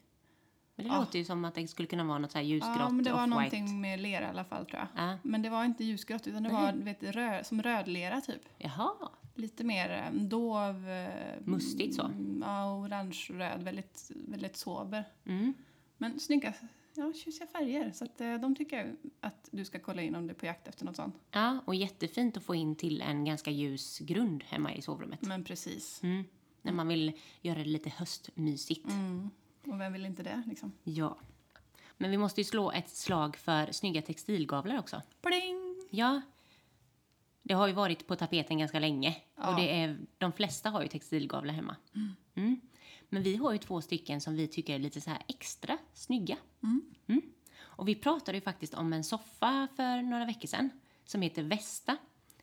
Men det Ja. låter ju som att det skulle kunna vara något så här ljusgrått, Ja, men det var någonting med lera i alla fall tror jag. Ja. Men det var inte ljusgrått utan det Nej. var vet, röd, som rödlera typ. Jaha. Lite mer eh, dov... eh, Mustigt så. mm, Ja, orange-röd. Väldigt, väldigt sober. Mm. Men snygga, ja, tjusiga färger. Så att, eh, de tycker jag att du ska kolla in om du är på jakt efter något sånt. Ja, och jättefint att få in till en ganska ljus grund hemma i sovrummet. Men precis. Mm. När man vill göra det lite höstmysigt. Mm. Och vem vill inte det liksom? Ja. Men vi måste ju slå ett slag för snygga textilgavlar också. Pling! Ja. Det har ju varit på tapeten ganska länge. Ja. Och det är, de flesta har ju textilgavlar hemma. Mm. Men vi har ju två stycken som vi tycker är lite så här extra snygga. Mm. Och vi pratade ju faktiskt om en soffa för några veckor sedan. Som heter Vesta.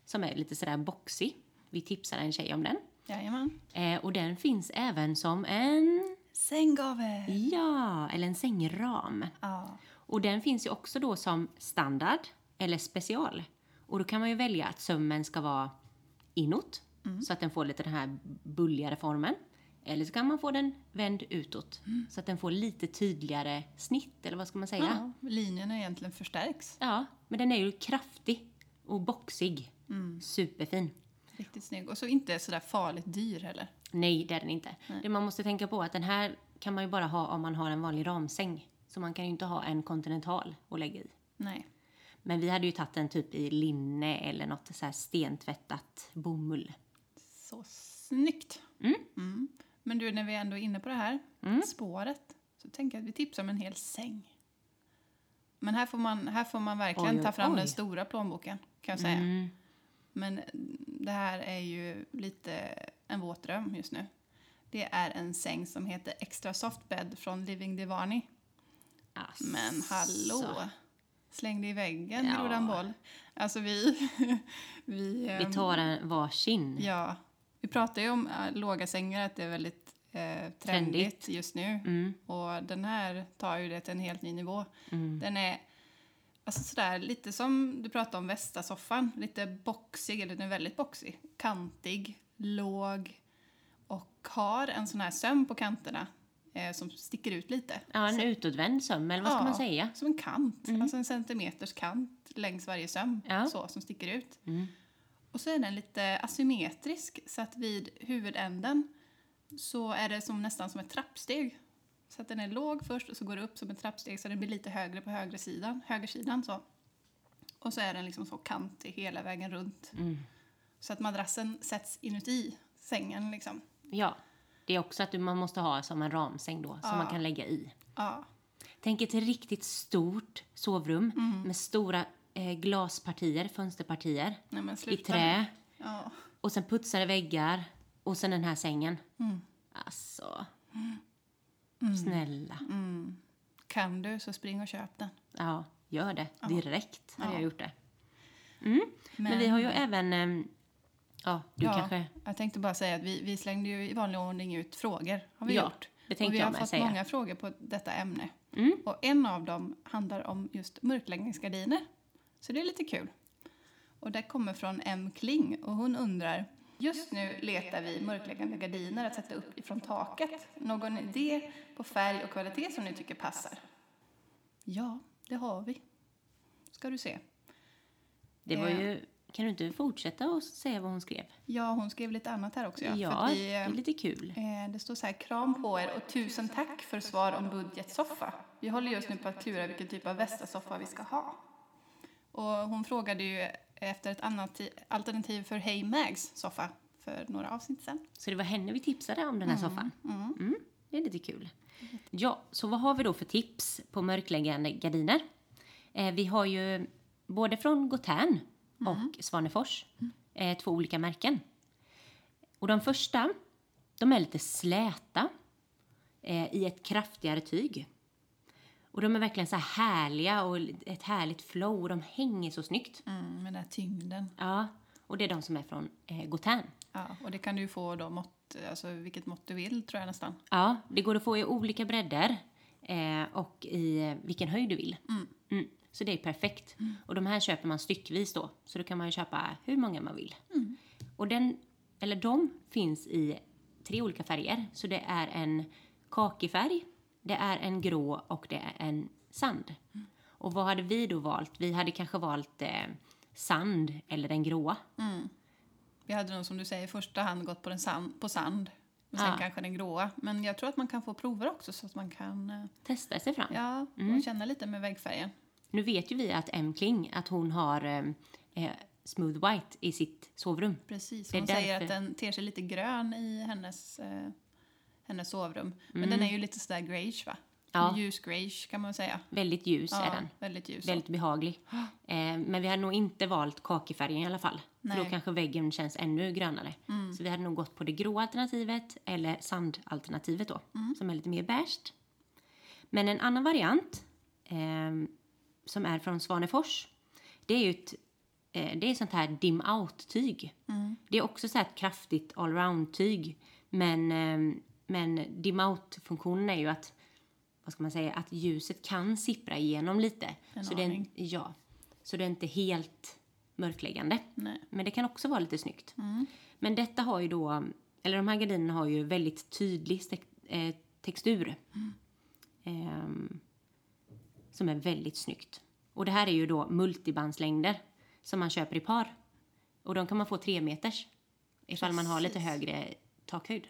Som är lite sådär boxig. Vi tipsade en tjej om den. Jajamän. Eh, och den finns även som en... Sänggavel! Ja, eller en sängram. Ja. Och den finns ju också då som standard eller special. Och då kan man ju välja att sömmen ska vara inåt så att den får lite den här bulligare formen. Eller så kan man få den vänd utåt så att den får lite tydligare snitt eller vad ska man säga? Ja, ja. Linjerna egentligen förstärks. men den är ju kraftig och boxig. Superfin. Riktigt snygg. Och så inte sådär farligt dyr heller. Nej, det är den inte. Det man måste tänka på är att den här kan man ju bara ha om man har en vanlig ramsäng. Så man kan ju inte ha en kontinental att lägga i. Nej. Men vi hade ju tagit den typ i linne eller något så här stentvättat bomull. Så snyggt! Mm. Mm. Men du, när vi ändå är inne på det här Mm. spåret så tänker jag att vi tipsar om en hel säng. Men här får man, här får man verkligen Oj, oj, ta fram oj. den stora plånboken, kan jag säga. Mm. Men det här är ju lite en våt dröm just nu. Det är en säng som heter Extra Soft Bed från Living Divani. Asså. Men hallå! Släng dig i väggen, Ja. Grodan Boll. Alltså vi... vi, ehm, Vi tar en varsin. Ja. Vi pratar ju om äh, låga sängar, att det är väldigt eh, trendigt, Trendigt. just nu. Mm. Och den här tar ju det till en helt ny nivå. Mm. Den är alltså sådär, lite som du pratade om Vesta-soffan. Lite boxig, eller den är väldigt boxig. Kantig, låg och har en sån här söm på kanterna eh, som sticker ut lite. Ja, en Så- utåtvänd söm, eller vad ska Ja. man säga? Som en kant, alltså en centimeters kant längs varje söm. Ja. Så, som sticker ut. Mm. Och så är den lite asymmetrisk så att vid huvudänden så är det som nästan som ett trappsteg. Så att den är låg först och så går det upp som ett trappsteg så den blir lite högre på högra sidan, högersidan så. Och så är den liksom så kantig hela vägen runt. Mm. Så att madrassen sätts inuti sängen liksom. Ja, det är också att du- man måste ha som en ramsäng då, som Ja. man kan lägga i. Ja, Tänk ett riktigt stort sovrum med stora eh, glaspartier, fönsterpartier Nej, men i trä. Ja. Och sen putsade väggar och sen den här sängen. Mm. Alltså. Snälla. Kan du så spring och köp den. Ja, gör det. Direkt hade Ja. jag gjort det. Mm. Men, vi har ju även... ehm, ja, du ja, kanske... Jag tänkte bara säga att vi, vi slängde ju i vanlig ordning ut frågor. Har vi Ja, gjort. det tänkte och vi jag har med fått säga. många frågor på detta ämne. Mm. Och en av dem handlar om just mörkläggningsgardiner. Så det är lite kul. Och det kommer från M. Kling och hon undrar Just nu letar vi mörkläggande gardiner att sätta upp ifrån taket. Någon idé på färg och kvalitet som ni tycker passar? Ja, det har vi. Ska du se. Det var Eh. ju... Kan du inte fortsätta och säga vad hon skrev? Ja, hon skrev lite annat här också. Ja, Ja, vi, det är lite kul. Eh, Det står så här, kram på er och tusen tack för svar om budgetsoffa. Vi håller just nu på att klura vilken typ av västarsoffa vi ska ha. Och hon frågade ju efter ett annat ti- alternativ för Hey Mags soffa för några avsnitt sedan. Så det var henne vi tipsade om den här soffan. Mm, det är lite kul. Ja, så vad har vi då för tips på mörkläggande gardiner? Eh, vi har ju både från Gotern och Svanefors, eh, två olika märken. Och de första, de är lite släta eh, i ett kraftigare tyg. Och de är verkligen så här härliga och ett härligt flow och de hänger så snyggt. Mm, med den här tyngden. Ja, och det är de som är från eh, Gotern. Ja, och det kan du ju få då mått, alltså vilket mått du vill tror jag nästan. Ja, det går att få i olika bredder eh, och i eh, vilken höjd du vill. Mm. Så det är perfekt. Och de här köper man styckvis då, så då kan man ju köpa hur många man vill. Och den, eller de finns i tre olika färger. Så det är en kakifärg, det är en grå och det är en sand. Och vad hade vi då valt? Vi hade kanske valt eh, sand eller den gråa. Vi hade nog som du säger i första hand gått på, den sand, på sand. Och sen Ja. kanske den gråa. Men jag tror att man kan få prover också så att man kan eh, Testa sig fram. ja, och känna lite med väggfärgen. Nu vet ju vi att M. Kling, att hon har eh, eh, Smooth White i sitt sovrum. Precis, hon säger att den ter sig lite grön i hennes, eh, hennes sovrum. Men den är ju lite sådär greyish va? Ja. Ljus greyish kan man säga. Väldigt ljus Ja, är den. väldigt ljus. Väldigt behaglig. Eh, men vi hade nog inte valt kakifärgen i alla fall. För då Nej. Mm. kanske väggen känns ännu grönare. Så vi hade nog gått på det grå alternativet eller sandalternativet då. Mm. Som är lite mer beige. Men en annan variant ehm, som är från Svanefors. Det är ju ett eh, det är sånt här dim out-tyg. Mm. Det är också så ett kraftigt allround-tyg. Men, ehm, men dim out-funktionen är ju att vad ska man säga, att ljuset kan sippra igenom lite. En så, det är, aning. ja, så det är inte helt mörkläggande. Nej. Men det kan också vara lite snyggt. Mm. Men detta har ju då, eller de här gardinerna har ju väldigt tydlig stek, eh, textur. Mm. Ehm, som är väldigt snyggt. Och det här är ju då multibandslängder som man köper i par. Och de kan man få tre meters ifall man har lite Precis. högre takhöjd.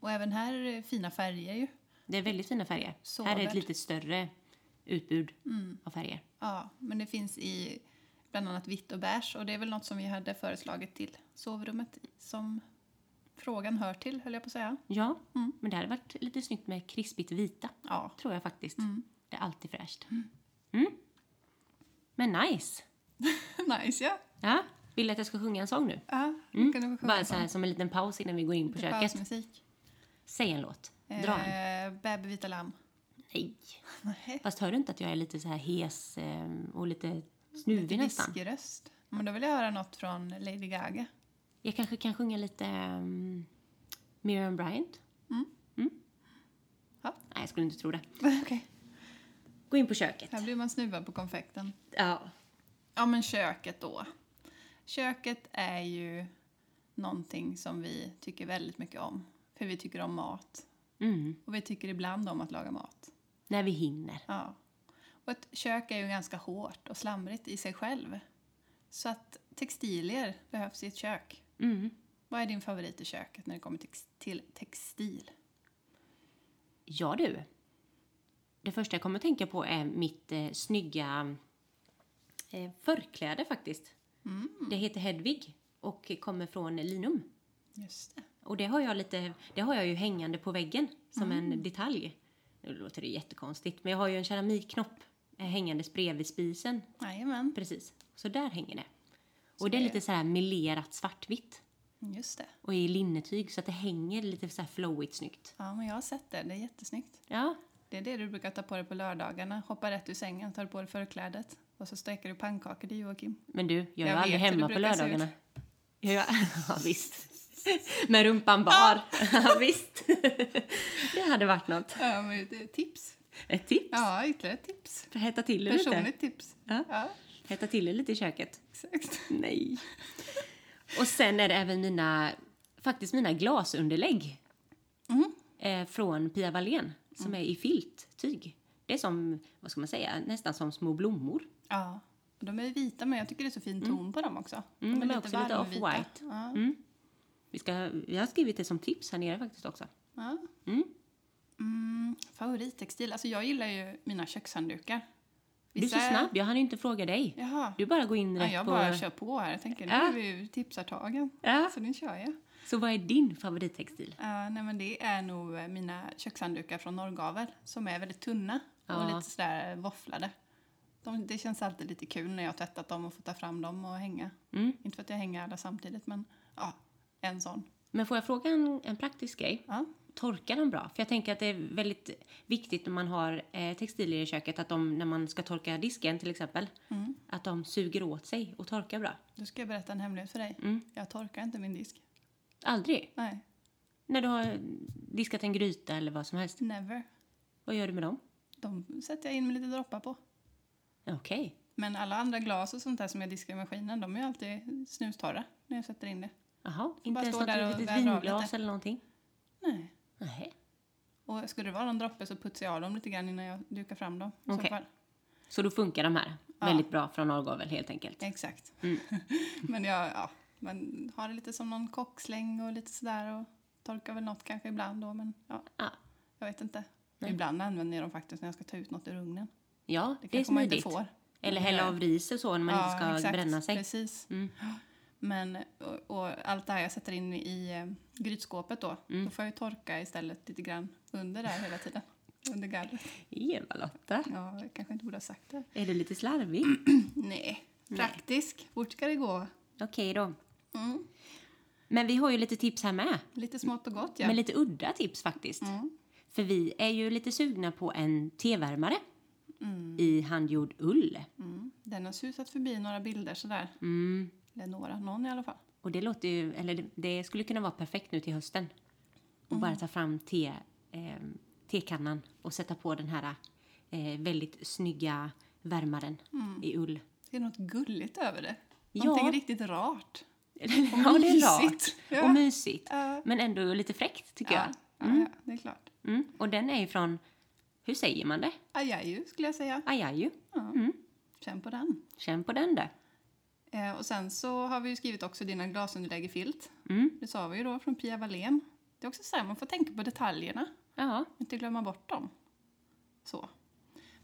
Och även här är det fina färger ju. Det är väldigt fina färger. Så här är ett lite större utbud Mm. av färger. Ja, men det finns i bland annat vitt och beige. Och det är väl något som vi hade föreslagit till sovrummet som frågan hör till, höll jag på att säga. Ja, men det hade varit lite snyggt med krispigt vita. Ja, Tror jag faktiskt. Det är alltid fräscht. Mm. Men nice! nice ja. Ja, vill du att jag ska sjunga en sång nu? ja Mm. kan du sjunga Bara så här som en liten paus innan vi går in på Lite köket. pausmusik. Säg en låt. Dra en. Eh, Bäby vita lamm. Nej. Nej. Fast hör du inte att jag är lite så här hes eh, och lite snuvig Lite nästan? viskröst. Men då vill jag höra något från Lady Gaga. Jag kanske kan sjunga lite um, Miriam Bryant? Mm. Ja. Nej, jag skulle inte tro det. Okej. Gå in på köket. Här blir man snuvad på konfekten. Ja. Ja, men köket då. Köket är ju någonting som vi tycker väldigt mycket om. För vi tycker om mat. Mm. Och vi tycker ibland om att laga mat. När vi hinner. Ja. Och ett kök är ju ganska hårt och slamrigt i sig själv. Så att textilier behövs i ett kök. Mm. Vad är din favorit i köket när det kommer till textil? Ja du. Det första jag kommer att tänka på är mitt eh, snygga eh, förkläde faktiskt. Det heter Hedvig och kommer från linum. Just det. Och det har jag lite, det har jag ju hängande på väggen som en detalj. Nu låter det jättekonstigt, men jag har ju en keramikknopp eh, hängandes bredvid spisen. Jajamän, Precis. Så där hänger det. Och det är lite så här melerat svartvitt. just det. Och i linnetyg så att det hänger lite så här flowigt snyggt. Ja, men jag har sett det. Det är jättesnyggt. Ja, Det är det du brukar ta på dig på lördagarna. Hoppa rätt ur sängen, tar på dig förklädet. Och så steker du pannkakor till Joakim. men du, jag är Jag ju aldrig hemma på lördagarna. Jag, gör- ja, visst. Med rumpan bar. Ja, visst. Det hade varit något. Ja, men det är tips. Ett tips. Ja, ytterligare ett tips. För hetta till det lite. Personligt tips. Ja. Ja, Hetta till det lite i köket. exakt. Nej. Och sen är det även mina, faktiskt mina glasunderlägg. Mm. Eh, från Pia Wallén, som är i filttyg. Det är som, vad ska man säga, nästan som små blommor. Ja. De är vita, men jag tycker det är så fin ton på dem också. Mm, de är också lite varmvita. off-white. Ja. Mm. Vi, ska, vi har skrivit det som tips här nere faktiskt också. Ja. Mm. Mm, favorittextil? Alltså jag gillar ju mina kökshanddukar. Du är så snabb, jag hann inte fråga dig. Jaha. Du bara går in Ja, rätt jag på... bara kör på här. Jag tänker, nu Ja. är vi ju tipsartagen. Ja. Så nu kör jag. Så vad är din favorittextil? Ja, nej, men det är nog eh, mina kökshanddukar från Norrgavel som är väldigt tunna och lite sådär våfflade. De, det känns alltid lite kul när jag har tvättat dem och får ta fram dem och hänga. Mm. Inte för att jag hänger alla samtidigt, men ja, en sån. Men får jag fråga en, en praktisk grej? Ja. Torkar de bra? För jag tänker att det är väldigt viktigt när man har eh, textilier i köket att de, när man ska torka disken till exempel, Mm. att de suger åt sig och torkar bra. Då ska jag berätta en hemlighet för dig. Mm. Jag torkar inte min disk. Aldrig? Nej, När du har diskat en gryta eller vad som helst. never. Vad gör du med dem? De sätter jag in med lite droppar på. Okej. Men alla andra glas och sånt där som jag diskar i maskinen, de är alltid snustorra när jag sätter in det. Jaha, inte bara ens något litet vinglas eller någonting? Nej. Nej. Och skulle det vara någon droppe så putsar jag av dem lite grann innan jag dukar fram dem. Okej. fall. Så då funkar de här Ja. väldigt bra från Norrgavel helt enkelt? Exakt. Mm. Men jag ja, men har det lite som någon kocksläng och lite sådär och torkar väl något kanske ibland då men ja, Ja. jag vet inte. Nej. Ibland använder jag dem faktiskt när jag ska ta ut något ur ugnen. Ja, Det, det, är man inte smidigt. får. Eller hälla av ris och så när man inte ska exakt, bränna sig. Precis. Mm. Men och, och allt det här jag sätter in i eh, grytskåpet då, Mm. då får jag ju torka istället lite grann under där hela tiden. Under gallret. Eva-Lotta, Ja, jag kanske inte borde ha sagt det. är du lite slarvig? Nej, praktisk. Fort ska det gå. Okej då. Mm. Men vi har ju lite tips här med. Lite smått och gott ja. Men lite udda tips faktiskt. Mm. För vi är ju lite sugna på en tevärmare Mm. i handgjord ull. Mm. Den har susat förbi några bilder sådär. Mm. Eller några, någon i alla fall. Och det låter ju, eller det, skulle kunna vara perfekt nu till hösten. Och bara ta fram te, eh, tekannan och sätta på den här eh, väldigt snygga värmaren i ull. Det är något gulligt över det. Ja. Någonting riktigt rart. ja, det är rart. mysigt. Ja. Och mysigt. Ja. Men ändå lite fräckt tycker Ja, jag. ja, ja, det är klart. Mm. Och den är ju från, hur säger man det? Ajayu skulle jag säga. Ajayu. Ja. Känn på den. Känn på den där. Eh, och sen så har vi ju skrivit också dina glasunderlägg i filt. Mm. Det sa vi ju då från Pia Wallén. Det är också så här, man får tänka på detaljerna. Ja. Inte glömma bort dem. Så.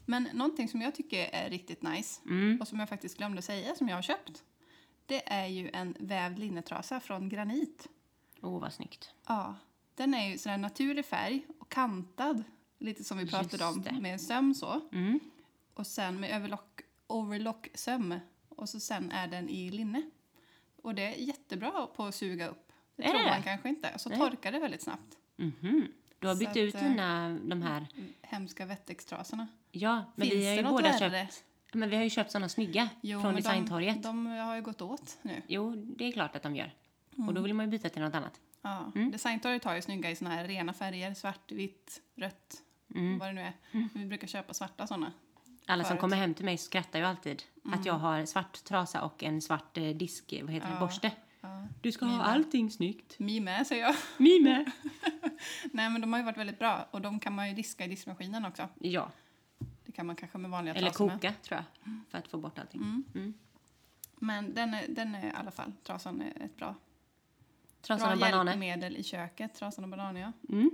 Men någonting som jag tycker är riktigt nice Mm. och som jag faktiskt glömde säga som jag har köpt. Det är ju en vävd linnetrasa från Granit. Åh, vad snyggt. Ja, den är ju sån här naturlig färg och kantad. Lite som vi pratade om med en söm så. Mm. Och sen med överlock, overlock söm. Och så sen är den i linne. Och det är jättebra på att suga upp. Det Är tror det? man kanske inte. Så Nej. torkar det väldigt snabbt. Mhm. Du har Så bytt att, ut eh, dina, de här, Hemska Wettex-trasorna. ja, men Finns vi har ju båda köpt, men vi har ju köpt såna snygga Jo, från Designtorget. De, de har ju gått åt nu. Jo, det är klart att de gör. Och Mm. då vill man ju byta till något annat. Ja. Mm. Designtorget har ju snygga i såna här rena färger. Svart, vitt, rött, Mm. vad det nu är. Vi brukar köpa svarta såna. Alla som Förut. kommer hem till mig skrattar ju alltid att jag har svart trasa och en svart eh, disk, vad heter det, Ja. borste. Ja. Du ska Mina. ha allting snyggt. Mi med, säger jag. Mi med. Nej, men de har ju varit väldigt bra. Och de kan man ju diska i diskmaskinen också. Ja, Det kan man kanske med vanliga eller trasor med. koka tror jag. För att få bort allting. Mm. Mm. Men den är, den är i alla fall, trasan är ett bra, Trasan bra bananer. hjälpmedel i köket. Trasan och bananer, ja. Mm.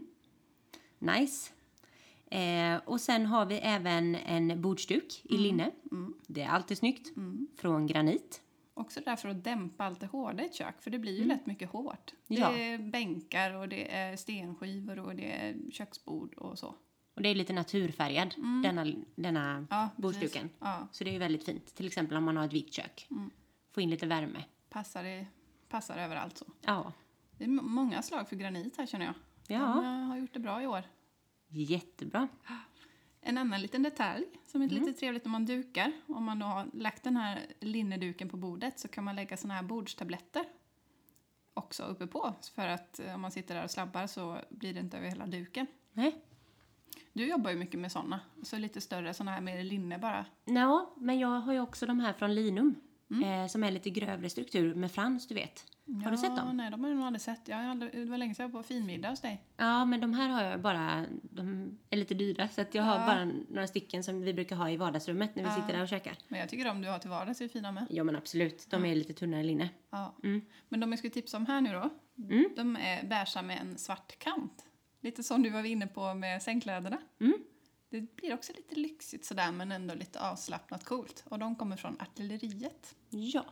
Nice. Eh, och sen har vi även en bordsduk i linne. Mm. Det är alltid snyggt. Mm. Från granit. Också därför att dämpa allt det hårda i ett kök, för det blir ju lätt mycket hårt. Det Ja. är bänkar och det är stenskivor och det är köksbord och så. Och det är lite naturfärgad, denna, denna Mm. Ja, bordsduken. Ja, Så det är ju väldigt fint. Till exempel om man har ett vikt kök. Mm. Få in lite värme. passar, i, passar överallt så. Ja, Det är många slag för granit här känner jag. Ja. De eh, har gjort det bra i år. jättebra. En annan liten detalj som är Mm. lite trevligt om man dukar. Om man då har lagt den här linneduken på bordet så kan man lägga såna här bordstabletter också uppe på. För att eh, om man sitter där och slabbar så blir det inte över hela duken. Nej. Du jobbar ju mycket med såna. Så lite större såna här med linne bara. Ja, men jag har ju också de här från Linum. Mm. Eh, som är lite grövre struktur med frans, du vet. Har du sett dem? Nej, de har jag nog aldrig sett. Jag har aldrig, det var länge sedan jag var på finmiddag hos dig. Ja, men de här har jag bara, de är lite dyra så att jag har Ja. bara några stycken som vi brukar ha i vardagsrummet när vi Ja. sitter där och käkar. Men jag tycker de du har till vardags är fina med. Ja men absolut, de är lite tunnare linne. Ja. Mm. Men de jag skulle tipsa om här nu då, Mm. de är beiga med en svart kant. Lite som du var inne på med sängkläderna. Mm. Det blir också lite lyxigt sådär men ändå lite avslappnat coolt. Och de kommer från artilleriet. Ja.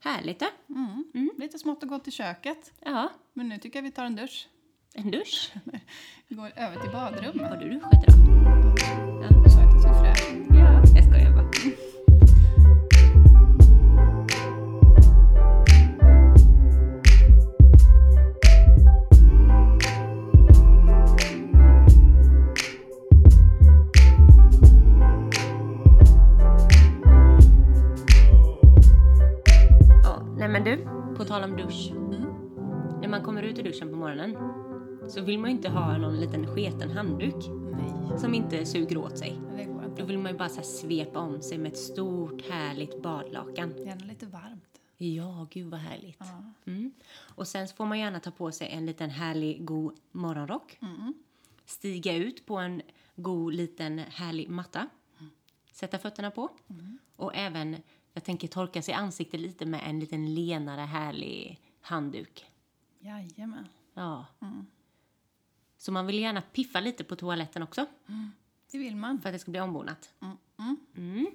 Härligt då. Mm. Lite smått och gott i köket. Ja, Men nu tycker jag vi tar en dusch. en dusch. Vi går över till badrum. Har du duschat idag? Ja. Du sa att jag skulle fräscha. ja. Tal om dusch. När man kommer ut ur duschen på morgonen så vill man ju inte ha någon liten sketen handduk Nej, som inte suger åt sig. Då vill man ju bara så svepa om sig med ett stort härligt badlakan. Gärna lite varmt. Ja, gud vad härligt. Mm. Och sen får man gärna ta på sig en liten härlig god morgonrock. Mm. Stiga ut på en god liten härlig matta. Sätta fötterna på. Och även, jag tänker torka sig ansiktet lite med en liten lenare härlig handduk. Jajamän. Ja. Mm. Så man vill gärna piffa lite på toaletten också Det vill man. för att det ska bli ombonat. Mm. Mm. Mm.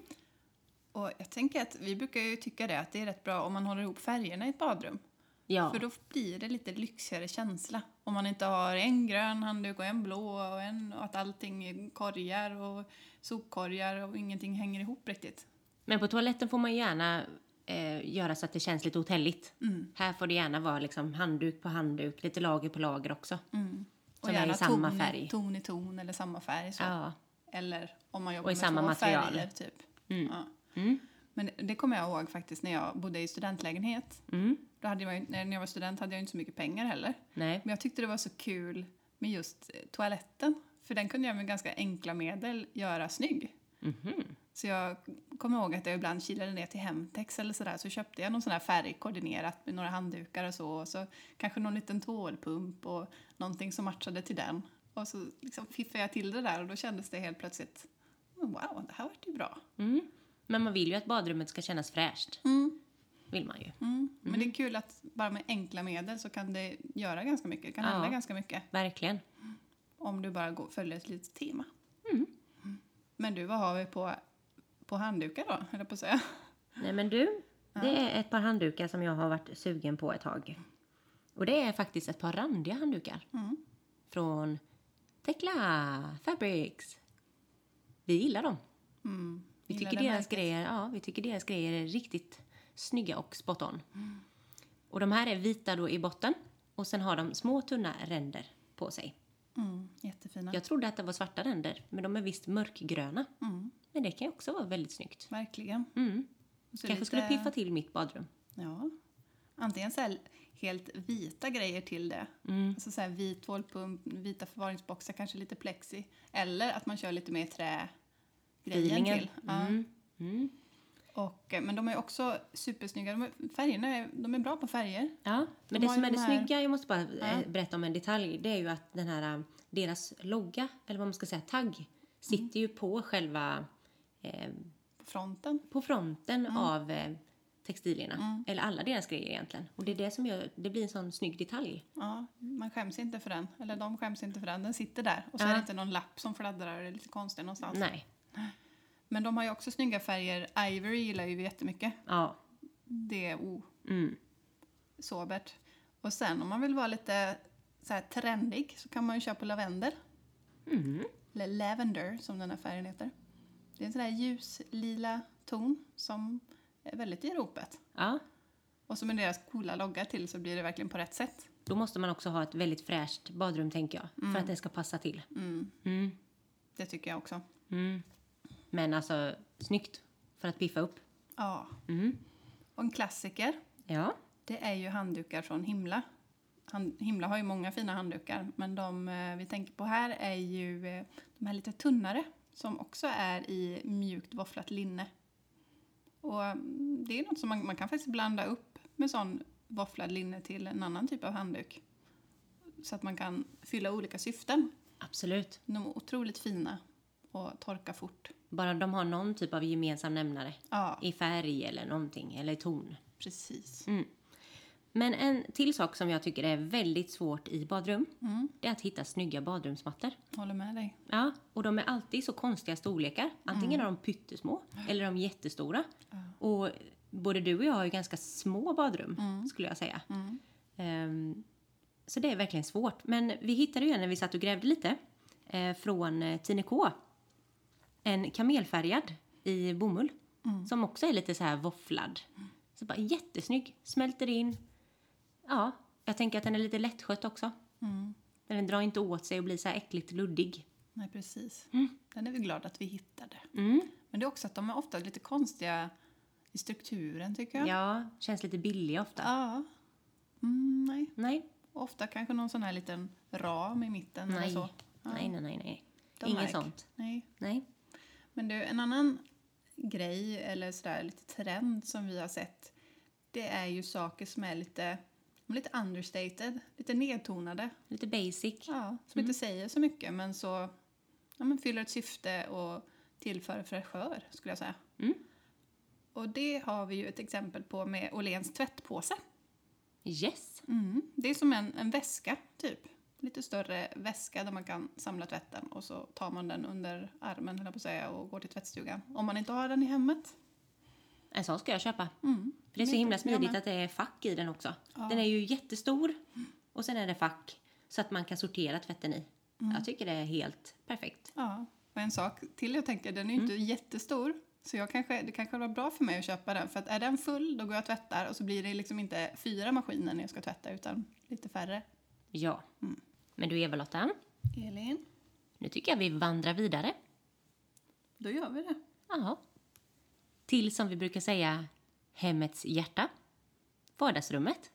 Och jag tänker att vi brukar ju tycka det att det är rätt bra om man håller ihop färgerna i ett badrum. Ja. För då blir det lite lyxigare känsla. Om man inte har en grön handduk och en blå och, en, och att allting är korgar och sopkorgar och ingenting hänger ihop riktigt. Men på toaletten får man gärna eh, göra så att det känns lite hotelligt. Här får det gärna vara liksom handduk på handduk, lite lager på lager också. Mm. Och Som är i samma ton, färg. ton i ton eller samma färg. Så. Ja. Eller om man jobbar Och i med samma två material. färger typ. Mm. Ja. Mm. Men det kommer jag ihåg faktiskt när jag bodde i studentlägenhet. Mm. Då hade jag, när jag var student hade jag inte så mycket pengar heller. Nej. Men jag tyckte det var så kul med just eh, toaletten. För den kunde jag med ganska enkla medel göra snygg. Mhm. Så jag kommer ihåg att jag ibland kilade ner till Hemtex eller sådär så köpte jag någon sån här färgkoordinerat med några handdukar och så. Och så kanske någon liten tvålpump och någonting som matchade till den. Och så liksom fiffade jag till det där och då kändes det helt plötsligt "Men wow, det här vart ju bra. Mm. Men man vill ju att badrummet ska kännas fräscht. Mm. Vill man ju. Mm. Men det är kul att bara med enkla medel så kan det göra ganska mycket. Det kan Ja. hända ganska mycket. Verkligen. Om du bara går, följer ett litet tema. Mm. Men du, vad har vi på, på handdukar då, höll jag på att säga? Nej men du, det är ett par handdukar som jag har varit sugen på ett tag. Och det är faktiskt ett par randiga handdukar. Mm. Från Tekla Fabrics. Vi gillar dem. Mm. Vi tycker, deras märket. grejer, ja, vi tycker deras grejer är riktigt snygga och spot on. Och de här är vita då i botten och sen har de små tunna ränder på sig. Mm. Jättefina. Jag trodde att det var svarta ränder, men de är visst mörkgröna. Mm. Men det kan ju också vara väldigt snyggt. Verkligen. Mm. Kanske lite- skulle piffa till mitt badrum. Ja. Antingen så här helt vita grejer till det. Mm. Alltså så här vit tvålpump, vita förvaringsboxar, kanske lite plexi. Eller att man kör lite mer trä grejen Feelingen. till. Ja. Mm. Mm. Och, eh, men de är också supersnygga. De är, färgerna är, de är bra på färger. Ja, men De det som är det de här- snygga, jag måste bara eh, Ja. berätta om en detalj, det är ju att den här, eh, deras logga, eller vad man ska säga, tagg, sitter ju på själva, eh, fronten. på fronten Mm. av eh, textilierna. Eller alla deras grejer egentligen. Och det är det som gör, det blir en sån snygg detalj. Ja, man skäms inte för den. Eller de skäms inte för den. Den sitter där. Och så Ja. är det inte någon lapp som fladdrar är lite konstig någonstans. Nej. Men de har ju också snygga färger. Ivory gillar ju vi jättemycket. Ja. Det är oh, Mm. sobert. Och sen om man vill vara lite så här trendig så kan man ju köpa lavendel. Mm. eller lavender som den här färgen heter. Det är en sån där ljuslila ton som är väldigt i ropet. Ja, Och så med deras coola logga till så blir det verkligen på rätt sätt. då måste man också ha ett väldigt fräscht badrum tänker jag. För att det ska passa till. Mm. Det tycker jag också. Men alltså, snyggt. För att piffa upp. Ja. Mm. Och en klassiker, Ja. det är ju handdukar från Himla. Han, Himla har ju många fina handdukar, men de eh, vi tänker på här är ju eh, de här lite tunnare som också är i mjukt våfflat linne. Och mm, det är något som man, man kan faktiskt blanda upp med sån våfflad linne till en annan typ av handduk. Så att man kan fylla olika syften. Absolut. De är otroligt fina och torkar fort. Bara de har någon typ av gemensam nämnare. Ja, I färg eller någonting, eller ton. precis. Men en till sak som jag tycker är väldigt svårt i badrum, det är att hitta snygga badrumsmattor. Håller med dig. Ja, och de är alltid så konstiga storlekar. Antingen är de pyttesmå eller är de jättestora. Och både du och jag har ju ganska små badrum, skulle jag säga. Ehm, så det är verkligen svårt. Men vi hittade ju en när vi satt och grävde lite, eh, från eh, Tine K. En kamelfärgad i bomull, som också är lite så här våfflad. Så bara jättesnygg, smälter in. Ja, jag tänker att den är lite lättskött också. Den drar inte åt sig och blir så här äckligt luddig. Nej, precis. Mm. Den är vi glada att vi hittade. Men det är också att de är ofta lite konstiga i strukturen, tycker jag. Ja, känns lite billig ofta. Ja. Mm, nej. Nej, Ofta kanske någon sån här liten ram i mitten eller nej. så. Ja. nej, nej, nej, nej. Inget märk. sånt. Nej. Nej. Men du, en annan grej, eller sådär lite trend som vi har sett, det är ju saker som är lite, lite understated, lite nedtonade. Lite basic. Ja, som inte säger så mycket men så ja, men fyller ett syfte och tillför fräschör skulle jag säga. Mm. Och det har vi ju ett exempel på med Åhléns tvättpåse. Yes. Mm. Det är som en, en väska typ. Lite större väska där man kan samla tvätten och så tar man den under armen jag på säga, och går till tvättstugan. Om man inte har den i hemmet. En sån ska jag köpa. Mm. För det är så himla smidigt att det är fack i den också. Den är ju jättestor och sen är det fack så att man kan sortera tvätten i. Jag tycker det är helt perfekt. Ja, och en sak till jag tänker, den är ju inte jättestor. Så jag kanske, det kanske var bra för mig att köpa den. För att är den full, då går jag och tvättar och så blir det liksom inte fyra maskiner när jag ska tvätta utan lite färre. Ja. Men du Eva-Lotta, Elin, nu tycker jag vi vandrar vidare. då gör vi det. Ja. Till som vi brukar säga, hemmets hjärta. Vardagsrummet.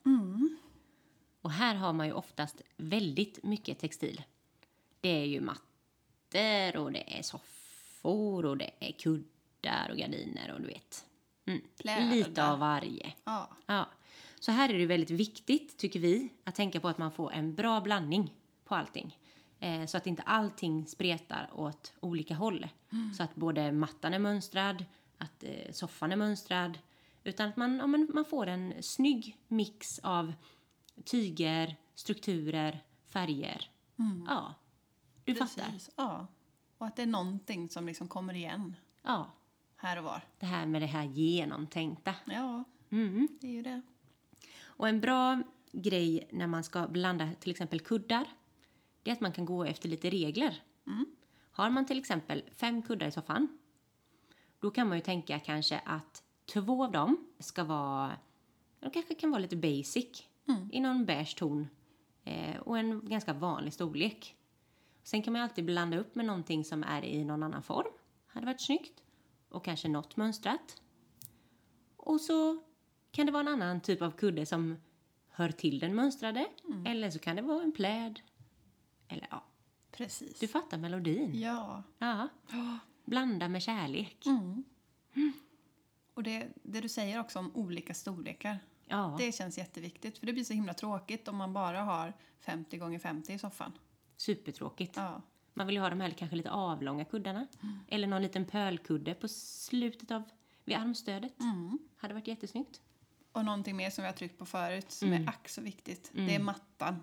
Och här har man ju oftast väldigt mycket textil. Det är ju mattor och det är soffor och det är kuddar och gardiner och du vet. Mm. Lite av varje. Ja, Ja. Så här är det väldigt viktigt, tycker vi, att tänka på att man får en bra blandning på allting. Eh, så att inte allting spretar åt olika håll. Så att både mattan är mönstrad, att eh, soffan är mönstrad. Utan att man, ja, man får en snygg mix av tyger, strukturer, färger. Ja, du fattar. precis. Ja. Och att det är någonting som liksom kommer igen Ja, här och var. det här med det här genomtänkta. Ja, Mm. det är ju det. Och en bra grej när man ska blanda till exempel kuddar, det är att man kan gå efter lite regler. Har man till exempel fem kuddar i soffan, då kan man ju tänka kanske att två av dem ska vara, de kanske kan vara lite basic, i någon beige ton eh, och en ganska vanlig storlek. Sen kan man ju alltid blanda upp med någonting som är i någon annan form, hade varit snyggt, och kanske något mönstrat. Och så kan det vara en annan typ av kudde som hör till den mönstrade. Eller så kan det vara en pläd. Eller ja, Precis. du fattar melodin. Ja. Ja. Blanda med kärlek. Och det, det du säger också om olika storlekar. Ja, Det känns jätteviktigt. För det blir så himla tråkigt om man bara har 50 gånger 50 i soffan. supertråkigt. Ja. Man vill ju ha de här kanske lite avlånga kuddarna. Eller någon liten pölkudde på slutet av, vid armstödet. Hade varit jättesnyggt. Och någonting mer som vi har tryckt på förut som är ack så viktigt. Det är mattan,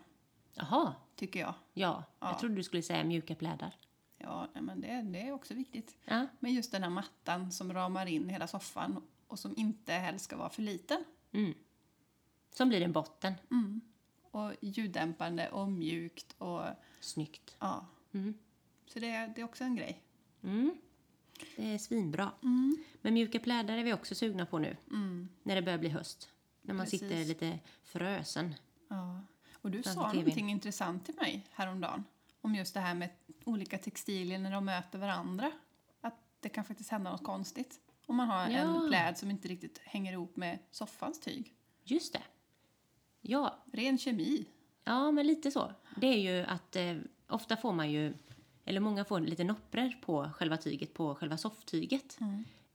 Jaha, tycker jag. ja. Ja. Jag trodde du skulle säga mjuka plädar. Ja, nej, men det, det är också viktigt. Ja, Men just den här mattan som ramar in hela soffan och som inte helst ska vara för liten. som blir en botten. Och ljuddämpande och mjukt och Snyggt. ja. Så det, det är också en grej. Mm. Det är svinbra. Mm. Men mjuka plädar är vi också sugna på nu. När det börjar bli höst. När man Precis. sitter lite frösen. Ja. Och du sa någonting intressant till mig häromdagen. Om just det här med olika textilier när de möter varandra. Att det kan faktiskt hända något konstigt. Om man har Ja. en pläd som inte riktigt hänger ihop med soffans tyg. Just det. Ja, Ren kemi. ja men lite så. Det är ju att eh, ofta får man ju, eller många får lite noppror på själva tyget, på själva sofftyget.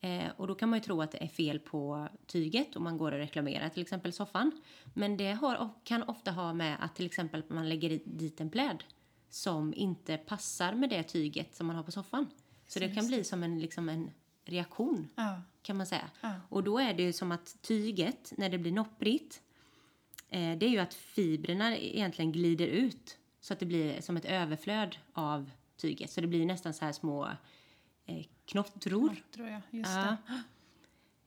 Eh, och då kan man ju tro att det är fel på tyget och man går och reklamerar till exempel soffan. Men det har, kan ofta ha med att till exempel man lägger dit en pläd som inte passar med det tyget som man har på soffan. Så det kan bli som en, liksom en reaktion Ja. kan man säga. Ja. Och då är det ju som att tyget, när det blir nopprigt, eh, det är ju att fibrerna egentligen glider ut så att det blir som ett överflöd av tyget. Så det blir nästan så här små eh, knottror. Tror jag. Just Ja.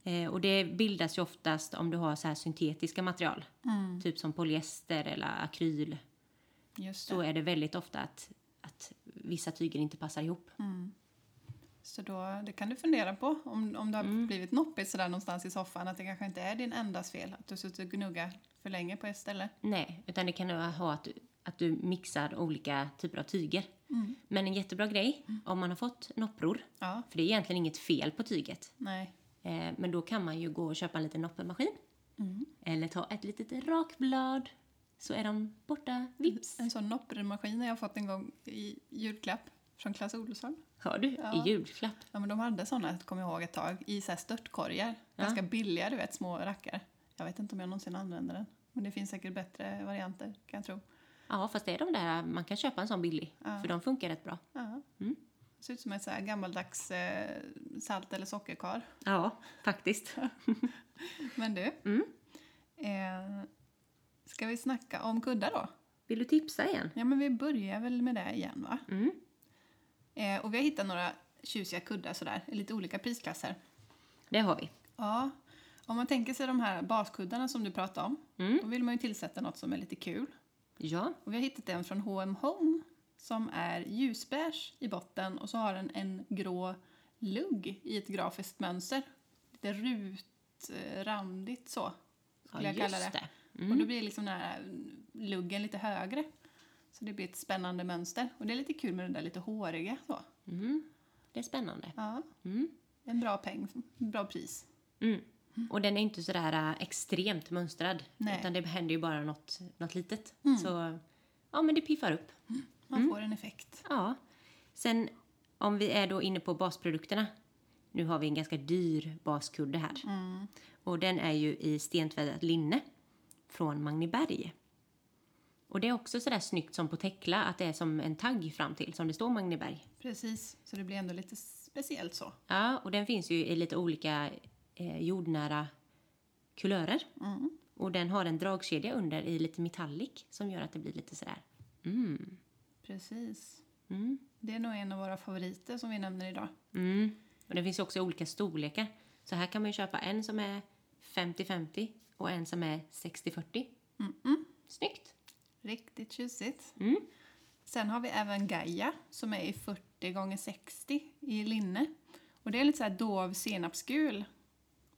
det. Eh, och det bildas ju oftast om du har så här syntetiska material. Mm. Typ som polyester eller akryl. Så är det väldigt ofta att, att vissa tyger inte passar ihop. Så då, det kan du fundera på om, om det har Mm. blivit noppigt sådär någonstans i soffan. Att det kanske inte är din endas fel. Att du suttit och gnuggat för länge på ett ställe. Nej, utan det kan ha att att du mixar olika typer av tyger. Mm. Men en jättebra grej om man har fått noppror, Ja, för det är egentligen inget fel på tyget, nej. eh, men då kan man ju gå och köpa en liten noppermaskin. Mm. Eller ta ett litet rakblad, så är de borta vips. En sån noppermaskin har jag fått en gång i julklapp från Clas Ohlson. Har du? Ja. I julklapp. Ja, men de hade såna, kommer jag ihåg ett tag, i så här störtkorgar. Ganska billiga, du vet, små rackare. Jag vet inte om jag någonsin använder den. Men det finns säkert bättre varianter, kan jag tro. Ja, fast det är de där, man kan köpa en sån billig, Ja. för de funkar rätt bra. Ja. Mm. Ser ut som ett så gammaldags eh, salt eller sockerkar. Ja, faktiskt. Men du, Mm. eh, ska vi snacka om kuddar då? Vill du tipsa igen? Ja, men vi börjar väl med det igen, va? Mm. Eh, och vi har hittat några tjusiga kuddar sådär, i lite olika prisklasser. Det har vi. Ja, om man tänker sig de här baskuddarna som du pratade om, Mm. då vill man ju tillsätta något som är lite kul. Ja, Och vi har hittat en från H&M Home som är ljusbeige i botten och så har den en grå lugg i ett grafiskt mönster. Lite rutrandigt så, skulle ja jag kalla det. det. Och då blir liksom den här luggen lite högre. Så det blir ett spännande mönster. Och det är lite kul med det där lite håriga så. Mm. Det är spännande. Ja, Mm. en bra peng, bra pris. Mm. Och den är inte sådär äh, extremt mönstrad. Nej. Utan det händer ju bara något, något litet. Mm. Så ja, men det piffar upp. Man Mm. får en effekt. Ja. Sen om vi är då inne på basprodukterna. Nu har vi en ganska dyr baskudde här. Mm. Och den är ju i stentvättat linne från Magniberg. Och det är också sådär snyggt som på Tekla att det är som en tagg fram till som det står Magniberg. Precis, så det blir ändå lite speciellt så. Ja, och den finns ju i lite olika eh, jordnära kulörer. Mm. Och den har en dragkedja under i lite metallic som gör att det blir lite sådär. Mm. Precis. Mm. Det är nog en av våra favoriter som vi nämner idag. Mm. Och det finns också olika storlekar. Så här kan man ju köpa en som är 50-50 och en som är 60-40. Mm-mm. Snyggt! Riktigt tjusigt. Mm. Sen har vi även Gaia som är i 40 gånger 60 i linne. Och det är lite så här dov senapsgul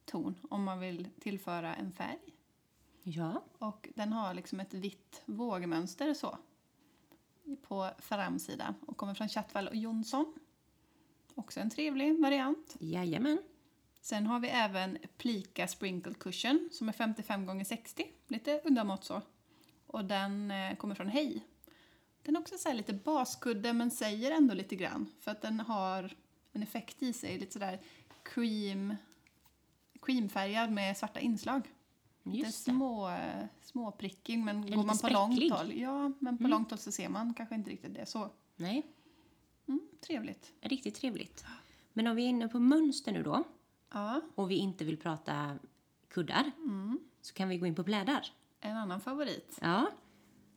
ton om man vill tillföra en färg. Ja, Och den har liksom ett vitt vågmönster så på framsidan och kommer från Chatwall och Jonsson. Också en trevlig variant. jajamän. Sen har vi även Plika Sprinkle Cushion som är 55 gånger 60 Lite udda så. Och den eh, kommer från Hej. Den är också så lite baskudde men säger ändå lite grann. För att den har en effekt i sig. Lite sådär cream, creamfärgad med svarta inslag. Lite Just det. små, eh, småprickig men går man lite på långt spräcklig. håll. Ja, men på Mm. långt håll så ser man kanske inte riktigt det. Så Nej, mm, trevligt. riktigt trevligt. Men om vi är inne på mönster nu då Ja, och vi inte vill prata kuddar mm. så kan vi gå in på plädar. en annan favorit. Ja,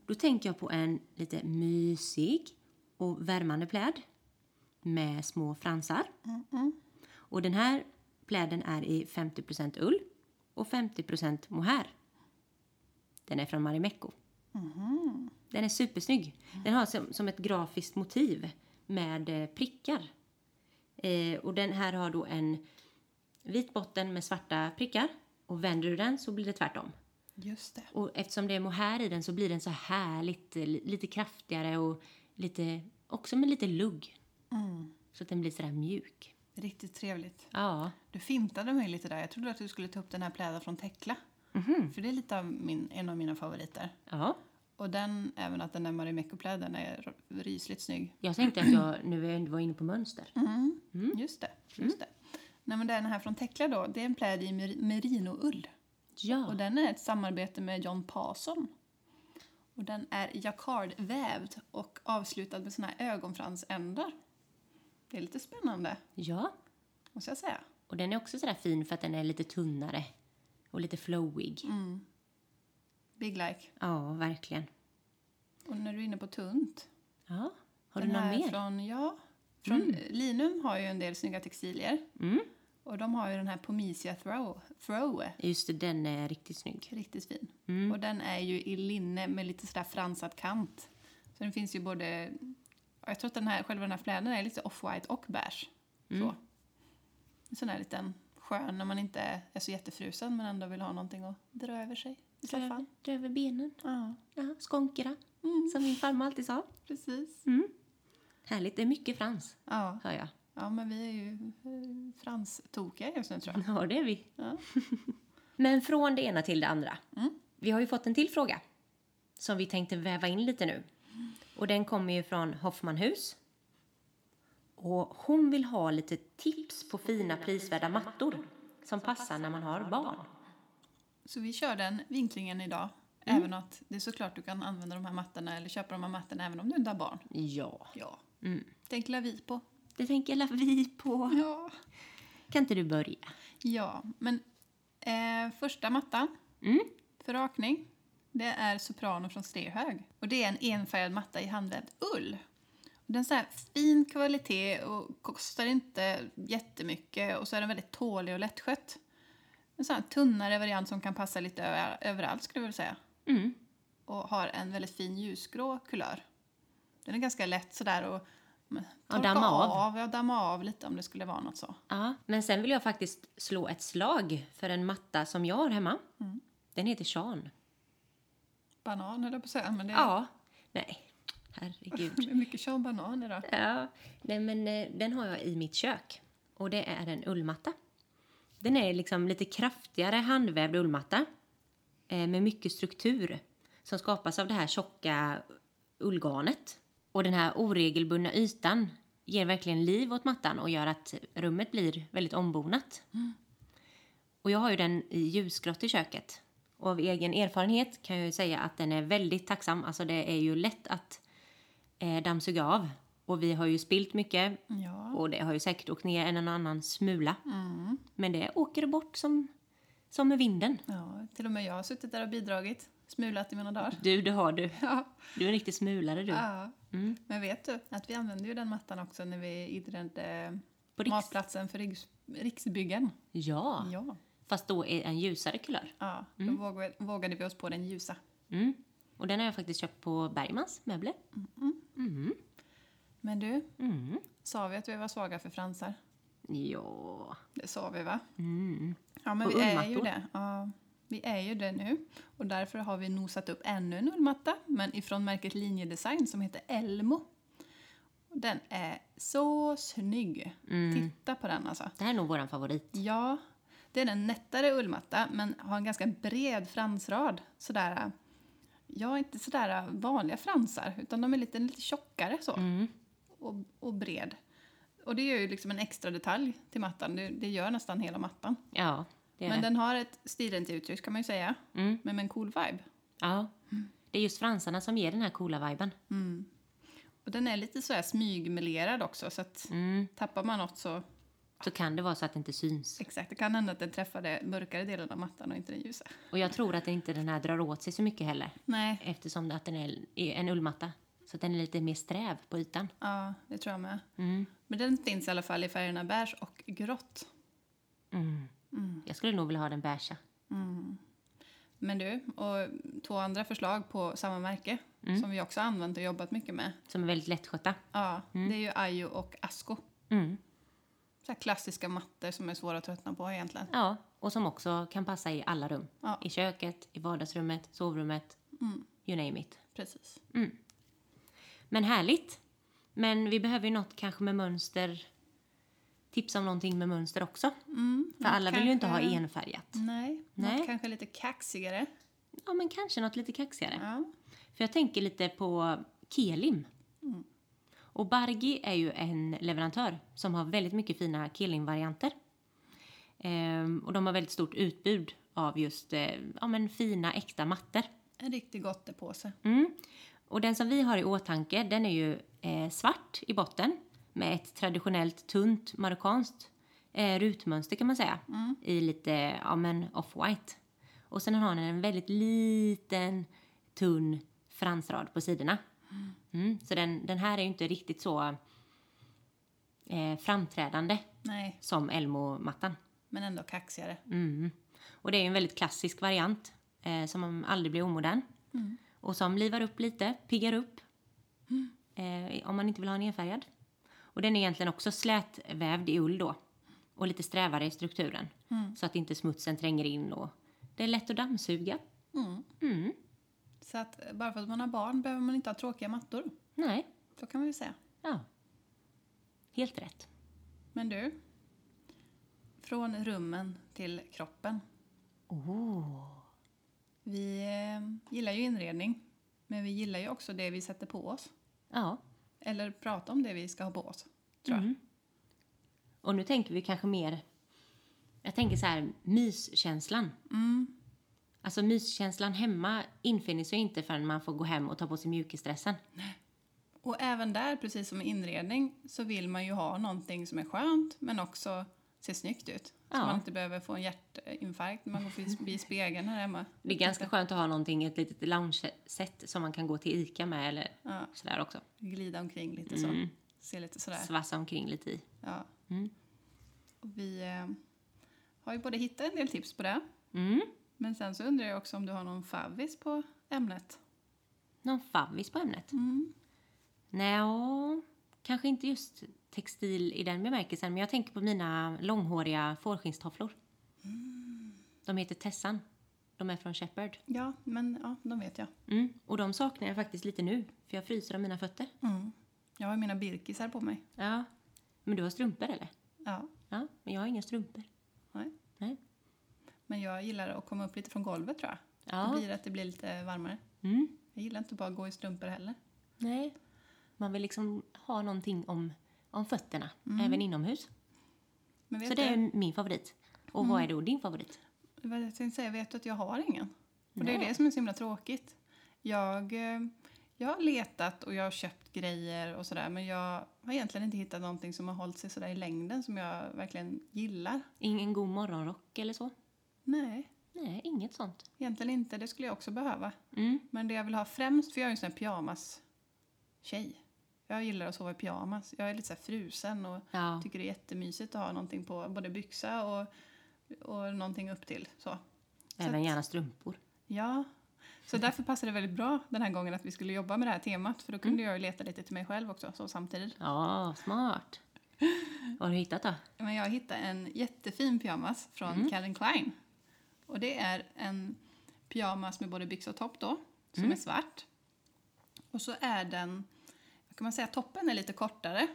då tänker jag på en lite mysig och värmande pläd med små fransar. Mm-mm. Och den här pläden är i 50% ull och 50% mohair. Den är från Marimekko. Mhm. Den är supersnygg. Den har som, som ett grafiskt motiv med eh, prickar. Eh, och den här har då en vit botten med svarta prickar. Och vänder du den så blir det tvärtom. Just det. Och eftersom det är mohair i den så blir den så härligt, li- lite kraftigare och lite, också med lite lugg. Så att den blir sådär mjuk. Riktigt trevligt. Ja, Du fintade mig lite där. Jag trodde att du skulle ta upp den här pläden från Tekla. För det är lite av min, en av mina favoriter. ja. Och den, även att den är Marimekko-pläden, är rysligt snygg. Jag tänkte att jag nu var inne på mönster. Mm. Just det. Just det. Nej, men den här från Tekla då, det är en pläd i mer- merinoull. Ja, Och den är ett samarbete med John Parson. Och den är jacquardvävd och avslutad med såna här ögonfransändar. Det är lite spännande, ja. måste jag säga. Och den är också sådär fin för att den är lite tunnare och lite flowig. Big like. Ja, verkligen. Och när du är inne på tunt. Ja, har du något här mer? Från, ja, från Linum har ju en del snygga textilier. Mm. Och de har ju den här Pomisia Throw. Throw Just det, den är riktigt snygg. riktigt fin. Mm. Och den är ju i linne med lite sådär fransad kant. Så den finns ju både... Jag tror att den här, själva den här fläden är lite off-white och beige. Mm. Så. En sån här liten skön när man inte är så jättefrusen men ändå vill ha någonting att dra över sig i soffan. dra över benen. Ja, Ja, Mm. som min farmor alltid sa. precis. Härligt, det är mycket frans, Ja. hör jag. ja, men vi är ju eh, franstokiga just nu tror jag. Ja, det är vi. Ja. Men från det ena till det andra. Mm. Vi har ju fått en till fråga som vi tänkte väva in lite nu. Och den kommer ju från Hoffmanhus. Och hon vill ha lite tips på fina prisvärda mattor som passar när man har barn. Så vi kör den vinklingen idag. Även att det är såklart du kan använda de här mattorna eller köpa de här mattorna även om du inte har barn. Ja, Ja. Mm. Tänk la vi på. det tänker la vi på. Ja. Kan inte du börja? Ja, men eh, första mattan Mm. för rakning, det är Soprano från Strehög. Och det är en enfärgad matta i handvävd ull. Och den är så fin kvalitet och kostar inte jättemycket och så är den väldigt tålig och lättskött. En sån här tunnare variant som kan passa lite över, överallt skulle jag vilja säga. Mm. Och har en väldigt fin ljusgrå kulör. Den är ganska lätt sådär Ja, torka damma av. av. Ja, damma av lite om det skulle vara något så. Ja, men sen vill jag faktiskt slå ett slag för en matta som jag har hemma. Den heter Sean. Banan höll jag på att säga, men det Ja. Nej, herregud. det är mycket Sean Banan idag. Ja, nej, men eh, den har jag i mitt kök. Och det är en ullmatta. Den är liksom lite kraftigare handvävd ullmatta eh, med mycket struktur som skapas av det här tjocka ullgarnet. Och den här oregelbundna ytan ger verkligen liv åt mattan och gör att rummet blir väldigt ombonat. Och jag har ju den i ljusgrått i köket. Och av egen erfarenhet kan jag ju säga att den är väldigt tacksam. Alltså det är ju lätt att eh, dammsuga av. Och vi har ju spilt mycket Ja. och det har ju säkert åkt ner en eller annan smula. Mm. Men det åker bort som, som med vinden. ja, till och med jag har suttit där och bidragit. Smulat i mina dagar. Du, det har du. Ja. Du är en riktig smulare du. ja. Mm. Men vet du att vi använde ju den mattan också när vi inredde På Riks- matplatsen för Riks, Riksbyggen. Ja, Ja. Fast då är en ljusare kulör. ja då vågade, vågade vi oss på den ljusa. Mm. Och den har jag faktiskt köpt på Bergmans möbler. Mm. Men du, Mm. sa vi att vi var svaga för fransar? Ja. Det sa vi va? Mm. Ja, men Och vi är ju det. Ja, vi är ju det nu. Och därför har vi nosat upp ännu en ullmatta, men ifrån märket Linjedesign som heter Elmo. Den är så snygg. Mm. Titta på den alltså. Det här är nog våran favorit. Ja, det är en nättare ullmatta men har en ganska bred fransrad. Sådär, ja inte sådär vanliga fransar utan de är lite, lite tjockare så Mm. och, och bred. Och det är ju liksom en extra detalj till mattan. Det, det gör nästan hela mattan. Ja, Men det. den har ett stilrent uttryck kan man ju säga. Mm. Men med en cool vibe. Ja. Det är just fransarna som ger den här coola viben. Och den är lite så här smygmelerad också så att Mm. tappar man något så Så kan det vara så att det inte syns. exakt. Det kan hända att den träffar den mörkare delen av mattan och inte den ljusa. Och jag tror att inte den här drar åt sig så mycket heller. Nej, Eftersom att den är en ullmatta. Så att den är lite mer sträv på ytan. ja det tror jag med. Mm. Men den finns i alla fall i färgerna beige och grått. Mm. Jag skulle nog vilja ha den beiga. Men du, och två andra förslag på samma märke som vi också har använt och jobbat mycket med. Som är väldigt lättskötta. Ja, det är ju Ayo och Asko. Mm. Så här klassiska mattor som är svåra att tröttna på egentligen. Ja, och som också kan passa i alla rum. Ja. I köket, i vardagsrummet, sovrummet, you name it. Precis. Men härligt. Men vi behöver ju något kanske med mönster. Tips om någonting med mönster också. Mm, För alla vill ju inte ha enfärgat. Nej, Nej. något kanske lite kaxigare. Ja, men kanske något lite kaxigare. Ja. För jag tänker lite på kelim. Och Bargi är ju en leverantör som har väldigt mycket fina kelim-varianter. Ehm, och de har väldigt stort utbud av just eh, ja, men fina, äkta mattor. En riktig gottepåse. Mm. Och den som vi har i åtanke, den är ju eh, svart i botten med ett traditionellt tunt marockanskt eh, rutmönster kan man säga. I lite, ja men off-white. Och sen har den en väldigt liten tunn fransrad på sidorna. Mm. Så den, den här är ju inte riktigt så eh, framträdande Nej, som Elmo-mattan. men ändå kaxigare. Mm. Och det är ju en väldigt klassisk variant eh, som aldrig blir omodern. Och som livar upp lite, piggar upp. Eh, om man inte vill ha en enfärgad. Och den är egentligen också slätvävd i ull då. Och lite strävare i strukturen. Så att inte smutsen tränger in och det är lätt att dammsuga. Mm. Så att eh, bara för att man har barn behöver man inte ha tråkiga mattor. Nej, Så kan man ju säga. ja. Helt rätt. Men du, från rummen till kroppen. Oh. Vi eh, gillar ju inredning, men vi gillar ju också det vi sätter på oss. Ja. Eller prata om det vi ska ha på oss, tror jag. Mm. Och nu tänker vi kanske mer... Jag tänker så här, myskänslan. Mm. Alltså myskänslan hemma infinner sig inte förrän man får gå hem och ta på sig mjukisdressen. Och även där, precis som i inredning, så vill man ju ha någonting som är skönt men också ser snyggt ut. Så Ja. man inte behöver få en hjärtinfarkt när man går förbi spegeln här hemma. Det är ganska skönt att ha någonting, ett litet lounge-set som man kan gå till ICA med eller Ja, sådär också. glida omkring lite så. Mm. Se lite sådär. Svassa omkring lite i. Ja. Mm. Och vi eh, har ju både hittat en del tips på det, Mm. Men sen så undrar jag också om du har någon favvis på ämnet? Någon favvis på ämnet? Mm. Nej, kanske inte just textil i den bemärkelsen, men jag tänker på mina långhåriga fårskinnstofflor. De heter Tessan. De är från Shepherd. Ja, men ja, de vet jag. Mm. Och de saknar jag faktiskt lite nu, för jag fryser av mina fötter. Mm. Jag har mina birkisar på mig. Ja. Men du har strumpor eller? Ja, Ja, men jag har inga strumpor. nej. Nej. Men jag gillar att komma upp lite från golvet tror jag. Ja. Det blir att det blir lite varmare. Mm. Jag gillar inte bara att gå i strumpor heller. Nej. Man vill liksom ha någonting om, om fötterna, även inomhus. Så det är min favorit. Och vad är då din favorit? vad jag tänkte säga, vet du att jag har ingen? Och det är Nej. det som är så himla tråkigt. Jag, eh, jag har letat och jag har köpt grejer och sådär men jag har egentligen inte hittat någonting som har hållit sig sådär i längden som jag verkligen gillar. Ingen god morgonrock eller så? Nej, Nej, inget sånt. egentligen inte. Det skulle jag också behöva. Mm. Men det jag vill ha främst, för jag är ju en sån här pyjamas-tjej. Jag gillar att sova i pyjamas. Jag är lite så här frusen och Ja. tycker det är jättemysigt att ha någonting på både byxa och, och någonting upp till. Så. Även gärna strumpor. Ja, så därför passade det väldigt bra den här gången att vi skulle jobba med det här temat. För då kunde jag ju leta lite till mig själv också så samtidigt. Ja, smart. Vad har du hittat då? Men jag hittade en jättefin pyjamas från Calvin Klein. Och det är en pyjamas med både byxa och topp då, som är svart. Och så är den, kan man säga, toppen är lite kortare.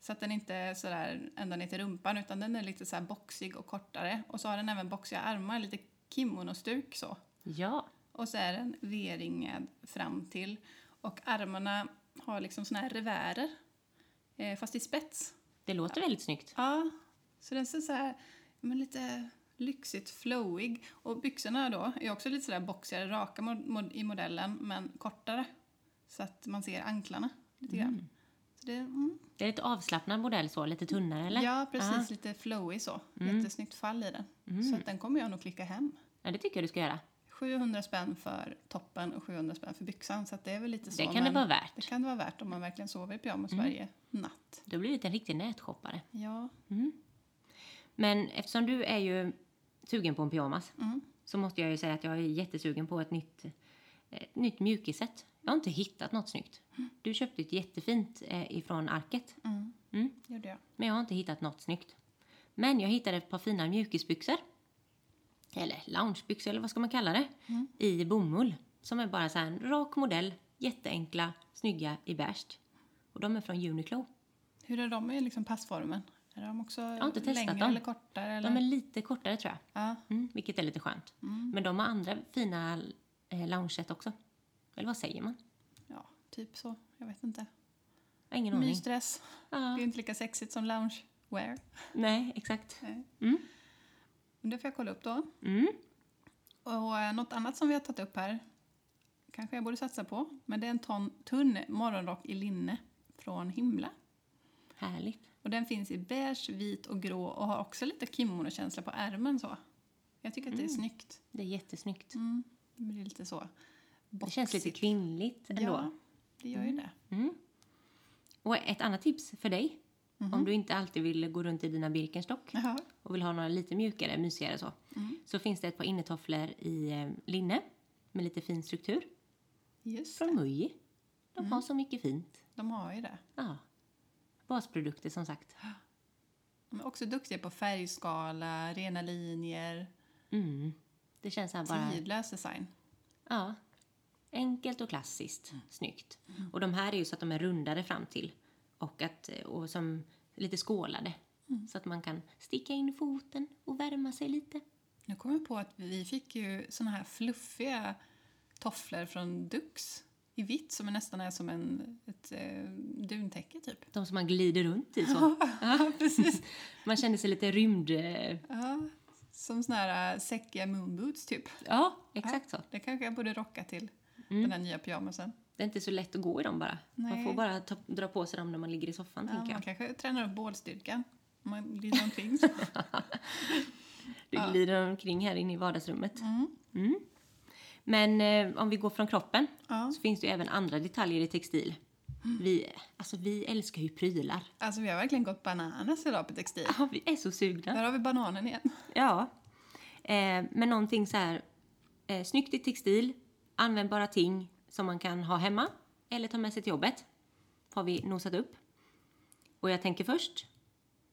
Så att den inte är sådär ända ner till rumpan utan den är lite så boxig och kortare. Och så har den även boxiga armar, lite kimono-stuk så. Ja. Och så är den V-ringad fram till. Och armarna har liksom såna här revärer. Eh, fast i spets. Det låter väldigt snyggt. Ja, så den ser så här men lite lyxigt flowig. Och byxorna då är också lite sådär boxigare, raka mod- i modellen men kortare. Så att man ser anklarna lite grann. Så det, mm. Det är lite avslappnad modell så, lite tunnare eller? Ja, precis. Ja. Lite flowy så. Jättesnyggt fall i den. Så att den kommer jag nog klicka hem. ja, det tycker jag du ska göra. 700 spänn för toppen och 700 spänn för byxan. Så att det är väl lite så. Det kan det vara värt. Det kan det vara värt om man verkligen sover i pyjamas varje natt. Du har blivit en riktig nätshoppare. Ja. Men eftersom du är ju sugen på en pyjamas Mm. så måste jag ju säga att jag är jättesugen på ett nytt, ett nytt mjukiset. Jag har inte hittat något snyggt. Du köpte ett jättefint eh, ifrån Arket. Mm. Mm. Gjorde jag. Men jag har inte hittat något snyggt. Men jag hittade ett par fina mjukisbyxor. Eller loungebyxor, eller vad ska man kalla det? I bomull. Som är bara så här en rak modell. Jätteenkla, snygga i beige. Och de är från Uniqlo. Hur är de i liksom passformen? Är de också har inte testat längre dem. eller kortare? Eller? De är lite kortare tror jag. Ja. Mm, vilket är lite skönt. Men de har andra fina eh, loungeset också. Eller vad säger man? ja, typ så. Jag vet inte. Jag ingen aning. Mysdress. Det är Ja, inte lika sexigt som loungewear. nej, exakt. Nej. Mm. Det får jag kolla upp då. Mm. Och eh, något annat som vi har tagit upp här, kanske jag borde satsa på, men det är en ton, tunn morgonrock i linne från Himla. Härligt. Och den finns i beige, vit och grå och har också lite kimono-känsla på ärmen så. Jag tycker att det är snyggt. Det är jättesnyggt. Mm. Det blir lite så Det känns lite kvinnligt ändå. Ja, det gör ju det. Mm. Och ett annat tips för dig, Mhm. om du inte alltid vill gå runt i dina Birkenstock Jaha. och vill ha några lite mjukare, mysigare så, Mm. så finns det ett par innetofflor i eh, linne med lite fin struktur Just från. Muji. De Mm. har så mycket fint. De har ju det. Ja. Basprodukter som sagt. De är också duktiga på färgskala, rena linjer, Mm. Det känns här bara... tidlös design. Ja. Enkelt och klassiskt. Snyggt. Och de här är ju så att de är rundade fram till. Och, att, och som lite skålade. Så att man kan sticka in foten och värma sig lite. Nu kom jag på att vi fick ju såna här fluffiga tofflor från Dux i vitt som är nästan är som en, ett eh, duntäcke typ. De som man glider runt i så. Ja, precis. Man känner sig lite rymd... eh, Ja, som såna här äh, säckiga moonboots typ. Ja, exakt så. Det kanske jag borde rocka till den här nya pyjamasen. Det är inte så lätt att gå i dem bara. Man Nej. får bara ta, dra på sig dem när man ligger i soffan, Ja, tänker man jag. kanske tränar upp bålstyrkan om man glider omkring. Du glider omkring här inne i vardagsrummet. Mm. Mm. Men eh, om vi går från kroppen Ja. så finns det ju även andra detaljer i textil. Vi, alltså, vi älskar ju prylar. Alltså vi har verkligen gått bananas idag på textil. Ja, vi är så sugna. Där har vi bananen igen. Ja. Eh, men någonting så här eh, snyggt i textil, användbara ting som man kan ha hemma eller ta med sig till jobbet. Har vi nosat upp. Och jag tänker först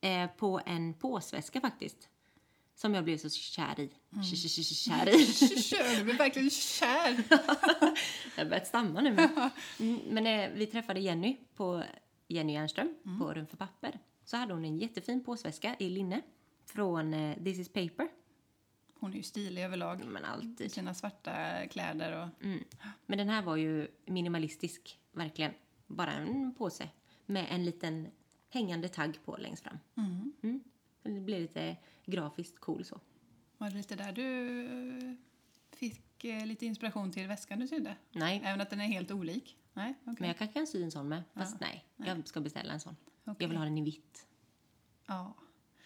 eh, på en påsväska faktiskt. Som jag blev så kär i. Kär i. Du blir verkligen kär. Jag har börjat stamma nu. Men, mm, men eh, vi träffade Jenny på Jenny Jernström på Rum för papper. Så hade hon en jättefin påsväska i linne från eh, This is paper. Hon är ju stilig överlag. Men alltid. sina svarta kläder och... Mm. Men den här var ju minimalistisk, verkligen. Bara en påse med en liten hängande tagg på längst fram. Mm. Mm. Det blev lite grafiskt cool så. Var det lite där du eh, fick eh, lite inspiration till väskan du sydde? Nej, Även att den är helt olik? Nej, okej. men jag kanske kan sy en sån med. Fast nej, jag ska beställa en sån. Okej. Jag vill ha den i vitt. Ja.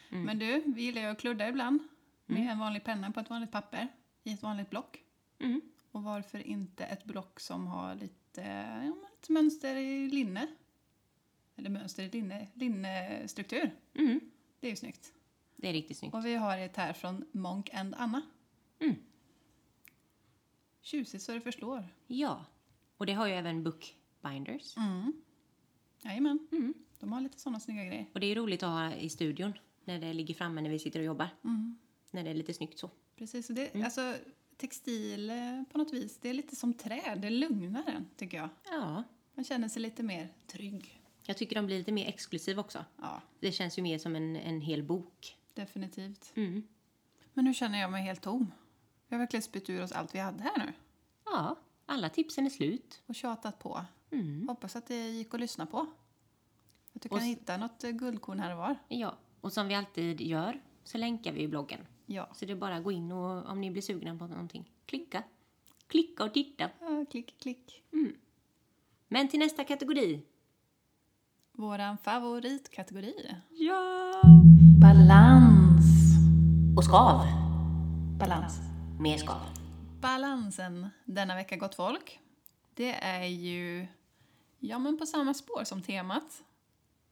Mm. Men du, vi gillar ju att kludda ibland med en vanlig penna på ett vanligt papper i ett vanligt block. Mm. Och varför inte ett block som har lite, ja, ett mönster i linne? Eller mönster i linne, linnestruktur. Mm. Det är ju snyggt. Det är riktigt snyggt. Och vi har ett här från Monk and Anna. Mm. Tjusigt så det förslår. Ja, och det har ju även bookbinders. Mm. Jajamän. Mm. De har lite sådana snygga grejer. Och det är roligt att ha i studion när det ligger framme när vi sitter och jobbar. Mm. När det är lite snyggt så. Precis, det, Mm. alltså textil eh, på något vis, det är lite som träd, det lugnar en tycker jag. Ja, Man känner sig lite mer trygg. jag tycker de blir lite mer exklusiva också. Ja, Det känns ju mer som en, en hel bok. Definitivt. Mm. Men nu känner jag mig helt tom. Vi har verkligen spytt ur oss allt vi hade här nu Ja, alla tipsen är slut. och tjatat på. Mm. Hoppas att det gick att lyssna på. Att du kan hitta något eh, guldkorn här och var. Ja, och som vi alltid gör så länkar vi i bloggen. Ja. Så det är bara att gå in och om ni blir sugna på någonting, klicka. Klicka och titta. ja klick, klick. Men till nästa kategori. Våran favoritkategori. Ja! Balans. Och skav. Balans. Mer skav. Balansen denna vecka, gott folk, det är ju ja, men på samma spår som temat.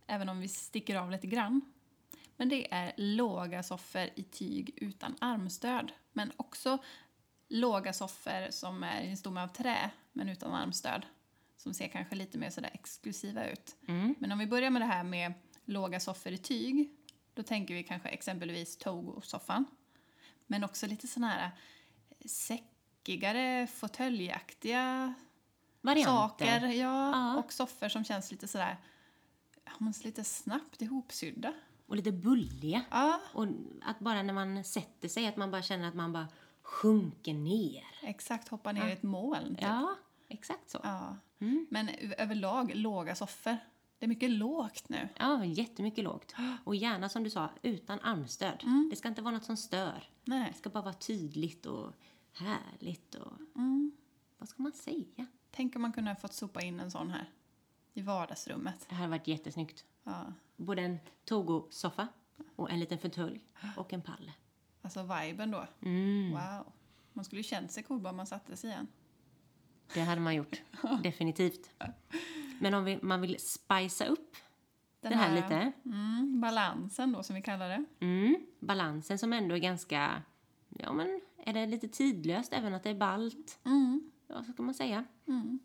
Även om vi sticker av lite grann. Men det är låga soffor i tyg utan armstöd. Men också låga soffor som är i en stomme av trä, men utan armstöd. som ser kanske lite mer sådär exklusiva ut. Mm. Men om vi börjar med det här med låga soffor i tyg, då tänker vi kanske exempelvis Togo-soffan. Men också lite sådana här säckigare, fåtöljaktiga Varianter. saker. Ja, Ja. och soffor som känns lite sådär, lite snabbt ihopsydda. Och lite bulliga. Ja, Och att bara när man sätter sig, att man bara känner att man bara sjunker ner. exakt. Hoppa ner i ett moln. Typ. Ja, exakt så. Ja. Mm. Men överlag låga soffor. Det är mycket lågt nu. Ja, jättemycket lågt. Och gärna som du sa, utan armstöd. Mm. Det ska inte vara något som stör. Nej. Det ska bara vara tydligt och härligt och... Mm. Vad ska man säga? Tänk om man kunde ha fått sopa in en sån här i vardagsrummet. Det hade varit jättesnyggt. Ja. Både en Togo-soffa och en liten fåtölj och en pall. Alltså viben då. Mm. Wow. Man skulle ju känt sig cool bara man satte sig igen. Det hade man gjort. Definitivt. Men om vi, man vill spicea upp Den det här, lite. Mm, balansen då som vi kallar det. Mm, balansen som ändå är ganska... Ja, men är det lite tidlöst även att det är balt? Mm. Ja, så kan man säga. Mm.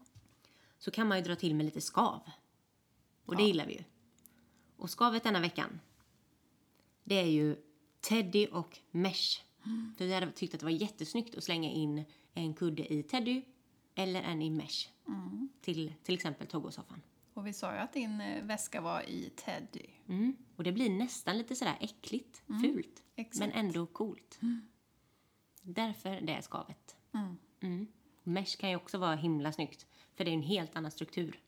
Så kan man ju dra till med lite skav. Och det Ja. gillar vi ju. Och skavet denna veckan, det är ju Teddy och Mesh. För vi hade tyckt att det var jättesnyggt att slänga in en kudde i Teddy eller en i Mesh. Till till exempel Togo-soffan. Och vi sa ju att din eh, väska var i Teddy. Mm. Och det blir nästan lite sådär äckligt, fult. Exakt. Men ändå coolt. Därför det är skavet. Mm. Mm. Mesh kan ju också vara himla snyggt. För det är en helt annan struktur.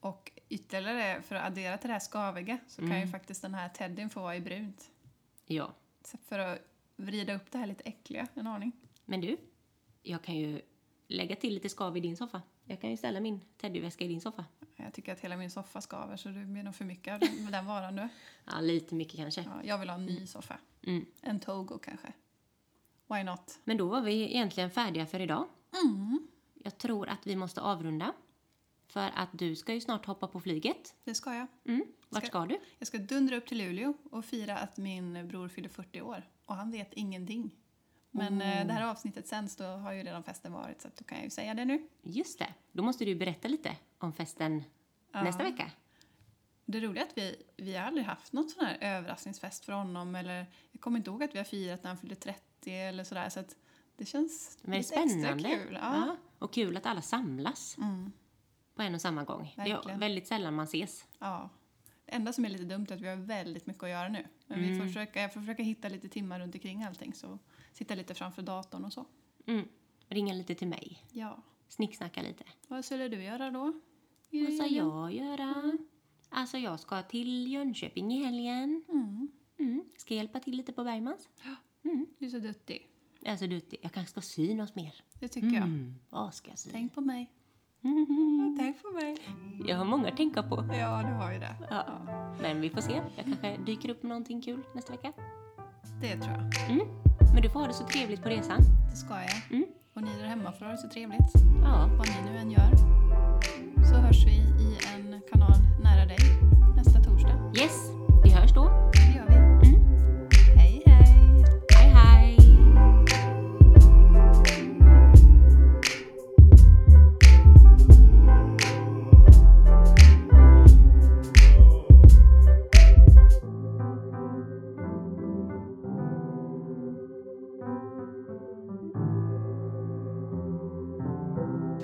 Och ytterligare, för att addera till det här skaviga, så kan ju faktiskt den här teddyn få vara i brunt. Ja. Så För att vrida upp det här lite äckliga en aning. Men du, jag kan ju lägga till lite skav i din soffa. Jag kan ju ställa min teddyväska i din soffa. Jag tycker att hela min soffa skaver så det blir nog för mycket av den, varan nu. Ja, lite mycket kanske. Ja, jag vill ha en ny soffa. Mm. En Togo kanske. Why not? Men då var vi egentligen färdiga för idag. Mm. Jag tror att vi måste avrunda. För att du ska ju snart hoppa på flyget. Det ska jag. Mm. Vart Ska- ska du? Jag ska dundra upp till Luleå och fira att min bror fyller 40 år. Och han vet ingenting. Men eh, det här avsnittet sänds, då har ju redan festen varit så då kan jag ju säga det nu. Just det. Då måste du berätta lite om festen Ja. nästa vecka. Det roliga är att vi, vi har aldrig haft någon sån här överraskningsfest för honom. Eller, jag kommer inte ihåg att vi har firat när han fyllde 30 eller sådär. Så att det känns Men lite spännande. extra kul. Ja. Och kul att alla samlas Mm, på en och samma gång. Det är Verkligen. väldigt sällan man ses. ja. Det enda som är lite dumt är att vi har väldigt mycket att göra nu. Men vi får försöka, jag får försöka hitta lite timmar runt omkring allting. Så sitta lite framför datorn och så. Mm. Ringa lite till mig. Ja. Snicksnacka lite. Vad skulle du göra då? I Vad ska jag göra? Alltså jag ska till Jönköping i helgen. Mm. Mm. Ska hjälpa till lite på Bergmans. Du är så duktig. Alltså du, jag kanske ska sy något mer. Det tycker jag. Mm. Vad ska jag sy? Tänk på mig. Mhm. Tänk på mig. Jag har många att tänka på. Ja, du har ju det. Ja. Men vi får se. Jag kanske dyker upp med någonting kul nästa vecka. Det tror jag. Men du får ha det så trevligt på resan. Det ska jag. Mm. Och ni där hemma får ha det så trevligt. Ja, Vad ni nu än gör. Så hörs vi i en kanal nära dig